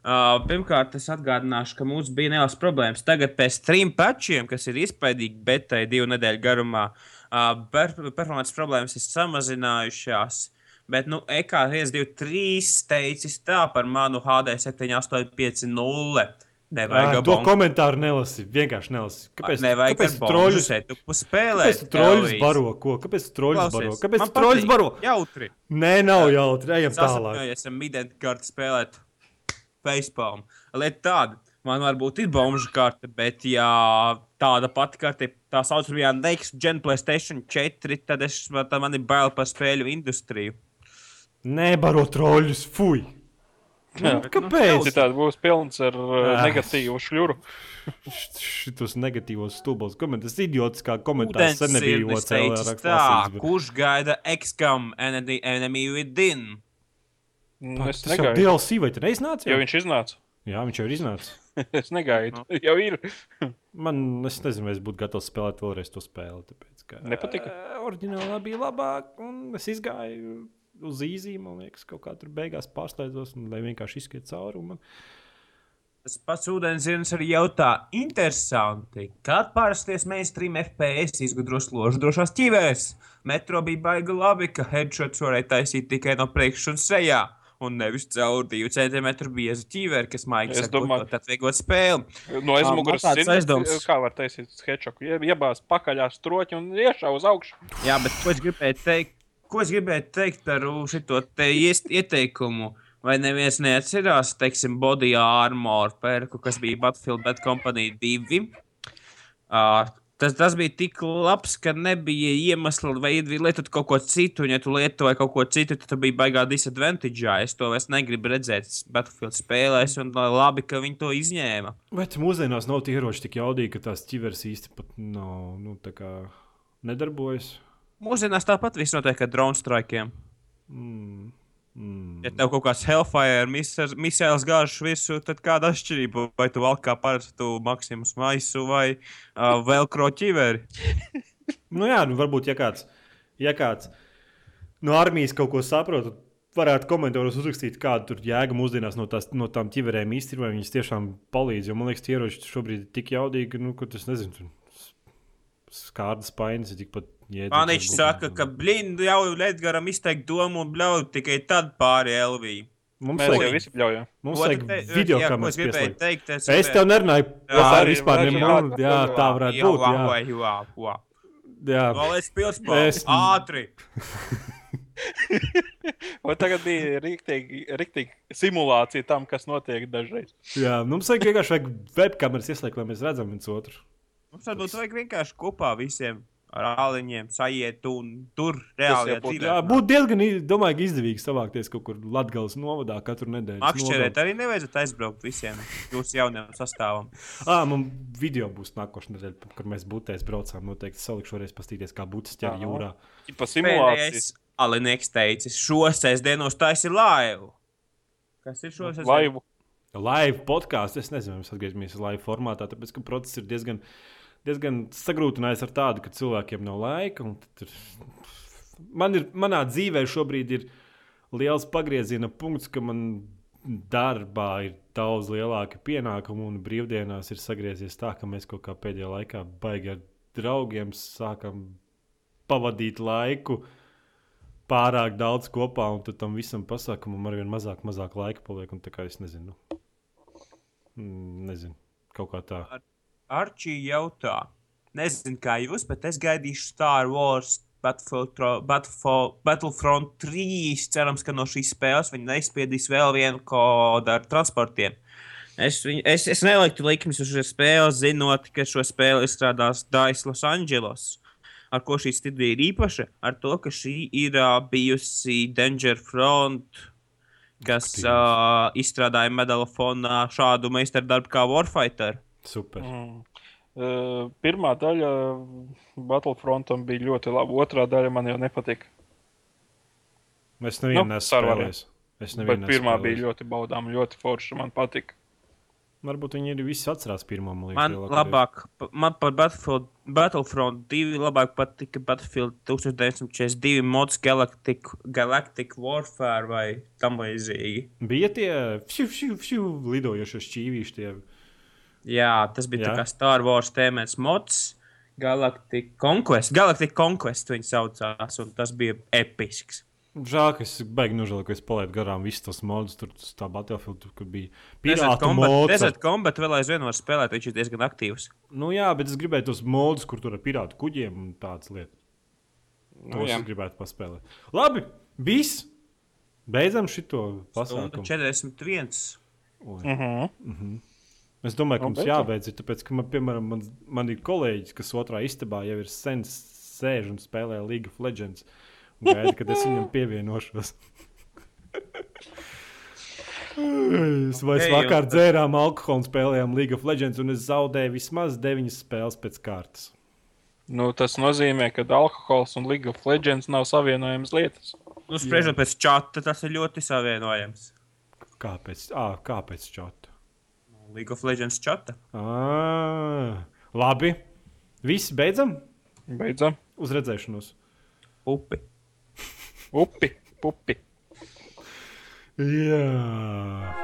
Uh, pirmkārt, es atgādināšu, ka mums bija nelielas problēmas. Tagad pēc trim patčiem, kas ir izpaidīgi betai divu nedēļu garumā, uh, per performances problēmas ir samazinājušās. Bet, nu, EK123 teicis tā par manu HD 7850. Nevajag à, to komentāru nelasi. Vienkārši nelasi. Kāpēc? Nevajag kāpēc troļus tu spēlē? Kāpēc troļus baro? Ko? Kāpēc troļus baro? Kāpēc troļus baro? Jautri. Nē, nav jautri. Ejam tālāk. Mēs esam identitāti spēlēt facepalm. Lieta tāda. Man varbūt ir bomža karte, bet ja tāda pati karte, tā saucamā Next Gen PlayStation 4, tad, es, tad man ir bail par spēļu industriju. Nebaro troļus, fuj! Nu, kāpēc? Citādi būs pilns ar uh, negatīvu šļuru. Šitos negatīvos stulbos komentārus. Tas idiots kā komentārs sen nebija OCL. Tā, kurš gaida XCOM Enemy Within? Nu, es tas negaidu. jau DLC vai te neiznāca? Jo viņš iznāca. Jā, viņš jau ir iznācis. <laughs> es negaidu. No. Jau ir. Man, es nezinu, vai es būtu gatavs spēlēt vēlreiz to spēli. Tāpēc, ka, Nepatika. Uh, oriģinālā bija labāk, un es izgāju uz īzīm, man liekas, kaut kā tur beigās pārslēdzos, un, lai vienkārši izskiet cauri. Man... Tas pats ūdenzirnis arī jautā, interesanti, kad pārsties mainstream FPS izgudros ložu drošās ķīvēs. Metro bija baigi labi, ka headshots varēja taisīt tikai no priekšas un sejā. Un nevis caur divu centimetru biezu ķīveri, kas maigi domāju, tad vieglot spēli. No aizmugures aizdomas. Kā var taisīt sketčoku? Iebās pakaļā stroķi un iešā uz augšu. Jā, bet ko es gribēju teikt? Ko es gribēju teikt par šo ieteikumu? Vai neviens neatcerās, teiksim, Body Armor pērku, kas bija Battlefield Bad Company 2? Uh, tas, tas bija tik labs, ka nebija iemesla, vai lietot kaut ko citu. Un, ja tu lietoji kaut ko citu, tad tu biji baigā disadvantage. Es to vairs negribu redzēt. Battlefield spēlēs, un labi, ka viņi to izņēma. Bet mūsdienās nav tie ieroči tik jaudīgi, ka tās ķiveres īsti pat nav nu, nedarbojas. Mūsdienās tāpat viss notiek ar drone straikiem. Mm. Mm. Ja tev kaut kāds Hellfire misēls gāžas virsū, tad kāda atšķirība? Vai tu valk kā parastu Maksimus maisu vai uh, vēl kroķiveri? <laughs> nu jā, nu varbūt, ja kāds, ja kāds no armijas kaut ko saprot, varētu komentāros uzrakstīt, kāda tur jēga mūsdienās no, tās, no tām ķiverēm īstenībā, vai viņas tiešām palīdz. Jo man liekas, tie ieroči šobrīd ir tik jaudīgi, nu, ka tas nezinu. Skārdas painas ir tikpat Paniņš saka, ka blīn, jau Ledgaram izteikt domu un bļaut tikai tad pāri Elviju. Mums Mēs vajag, visi bļaujam. Mums vajag video kameras pieslēgt. Teikt, es, es tev nerunāju par vispār nemūnu. Jā, tā varētu būt. Jā, jā, jā. Jā. Vēl es pilspārs. Es... Ātri. <laughs> Vai tagad bija rīktīgi simulācija tam, kas notiek dažreiz? Jā, mums vajag vienkārši vajag webkameras ieslēgt, lai mēs redzam viens otru. Mums varbūt vajag vienkārši kopā visiem ar āliņiem sajiet un tur reāli dzīvot. Jā, būtu diezgan, domāju, izdevīgi savākties kaut kur Latvijas novadā katru nedēļu. Makšķerēt arī nevajadzētu aizbraukt visiem jūsu jaunajam sastāvam. <laughs> Ā, man video būs nākošais nedēļa, kur mēs būtēs braucām. Noteikti salikšu reiz pastīties, kā būtas ķer jūrā. Pa simulācijas. Alinieks teicis, šo sestdienos taisi laivu. Kas ir šo sestdienu? Laivu. Live podkāsts. Es nezinu, mēs atgriezīsimies live formātā, tāpēc, ka process ir diezgan diezgan sagrūtinājis ar tādu, ka cilvēkiem nav laika. Ir, man ir, manā dzīvē šobrīd ir liels pagrieziena punkts, ka man darbā ir daudz lielāki pienākumi, un brīvdienās ir sagriezies tā, ka mēs kaut kā pēdējā laikā baigi ar draugiem sākam pavadīt laiku pārāk daudz kopā, un tam visam pasākumam ar vien mazāk, mazāk laika paliek. Un es nezinu, Mm, nezinu kaut kā tā. Arčī jautā, nezinu kā jūs, bet es gaidīšu Star Wars. Battlefront 3. Cerams, ka no šīs spēles viņi neizspiedīs vēl vienu kodu ar transportiem. Es, viņ- es, es neliktu likmes uz šo spēli, zinot, ka šo spēli izstrādās Dais Los Angeles. Ar ko šī studija ir īpaša? Ar to, ka šī ir uh, bijusi Danger Front, kas Ak, Dievs. uh, izstrādāja medalofonā šādu meistardarbu kā Warfighter. Super. Mm. Uh, pirmā daļa Battlefrontam bija ļoti laba. Otrā daļa man jau nepatika. Es nevienu Nu, Star Wars. spēlējis. Es Bet nevienu pirmā bija ļoti baudāma, ļoti forša. Man patika. Varbūt viņi ir visi atcerās pirmo liekas. Man labāk, man par Battlefield, Battlefront 2 labāk patika Battlefield 1942 mods Galactic, Galactic Warfare vai tam līdzīgi. Bija tie fšu, fšu, fšu, lidojošie šķīvīši. Tie. Jā, tas bija Jā. tā kā Star Wars tēmēts mods. Galactic Conquest. Galactic Conquest viņi saucās, un tas bija episks. Žēl, ka es beigās nožēloju, ka es palaidu garām visus tos modus. Tur tas tā Battlefield, kur bija pirāta Combat, mods. Desert Combat vēl aizvien var spēlēt, viņš ir diezgan aktīvs. Nu jā, bet es gribēju tos modus, kur tur ir pirāta kuģiem un tādas lietas. Nu, Tos jā. es gribētu paspēlēt. Labi, viss. Beidzam Stunda pasākumu. 41. Oi. Mhm. Es domāju, ka Nu, mums jābeidz, ir tāpēc, ka man, piemēram, man, man ir kolēģis, kas otrā istabā jau ir sen sēž un spēlē League of Legends. Gaida, kad es viņam pievienošos. Es vai es <laughs> Ej, vakar dzērām alkoholu un spēlējām League of Legends, un es zaudēju vismaz deviņas spēles pēc kārtas. Nu, tas nozīmē, ka alkohols un League of Legends nav savienojamas lietas. Nu, spriežot pēc čata, tas ir ļoti savienojams. Kāpēc? À, kāpēc čata? League of Legends čata. À, labi. Visi beidzam? Beidzam. Uz redzēšanos. Upi. Upi, pupi. Jā.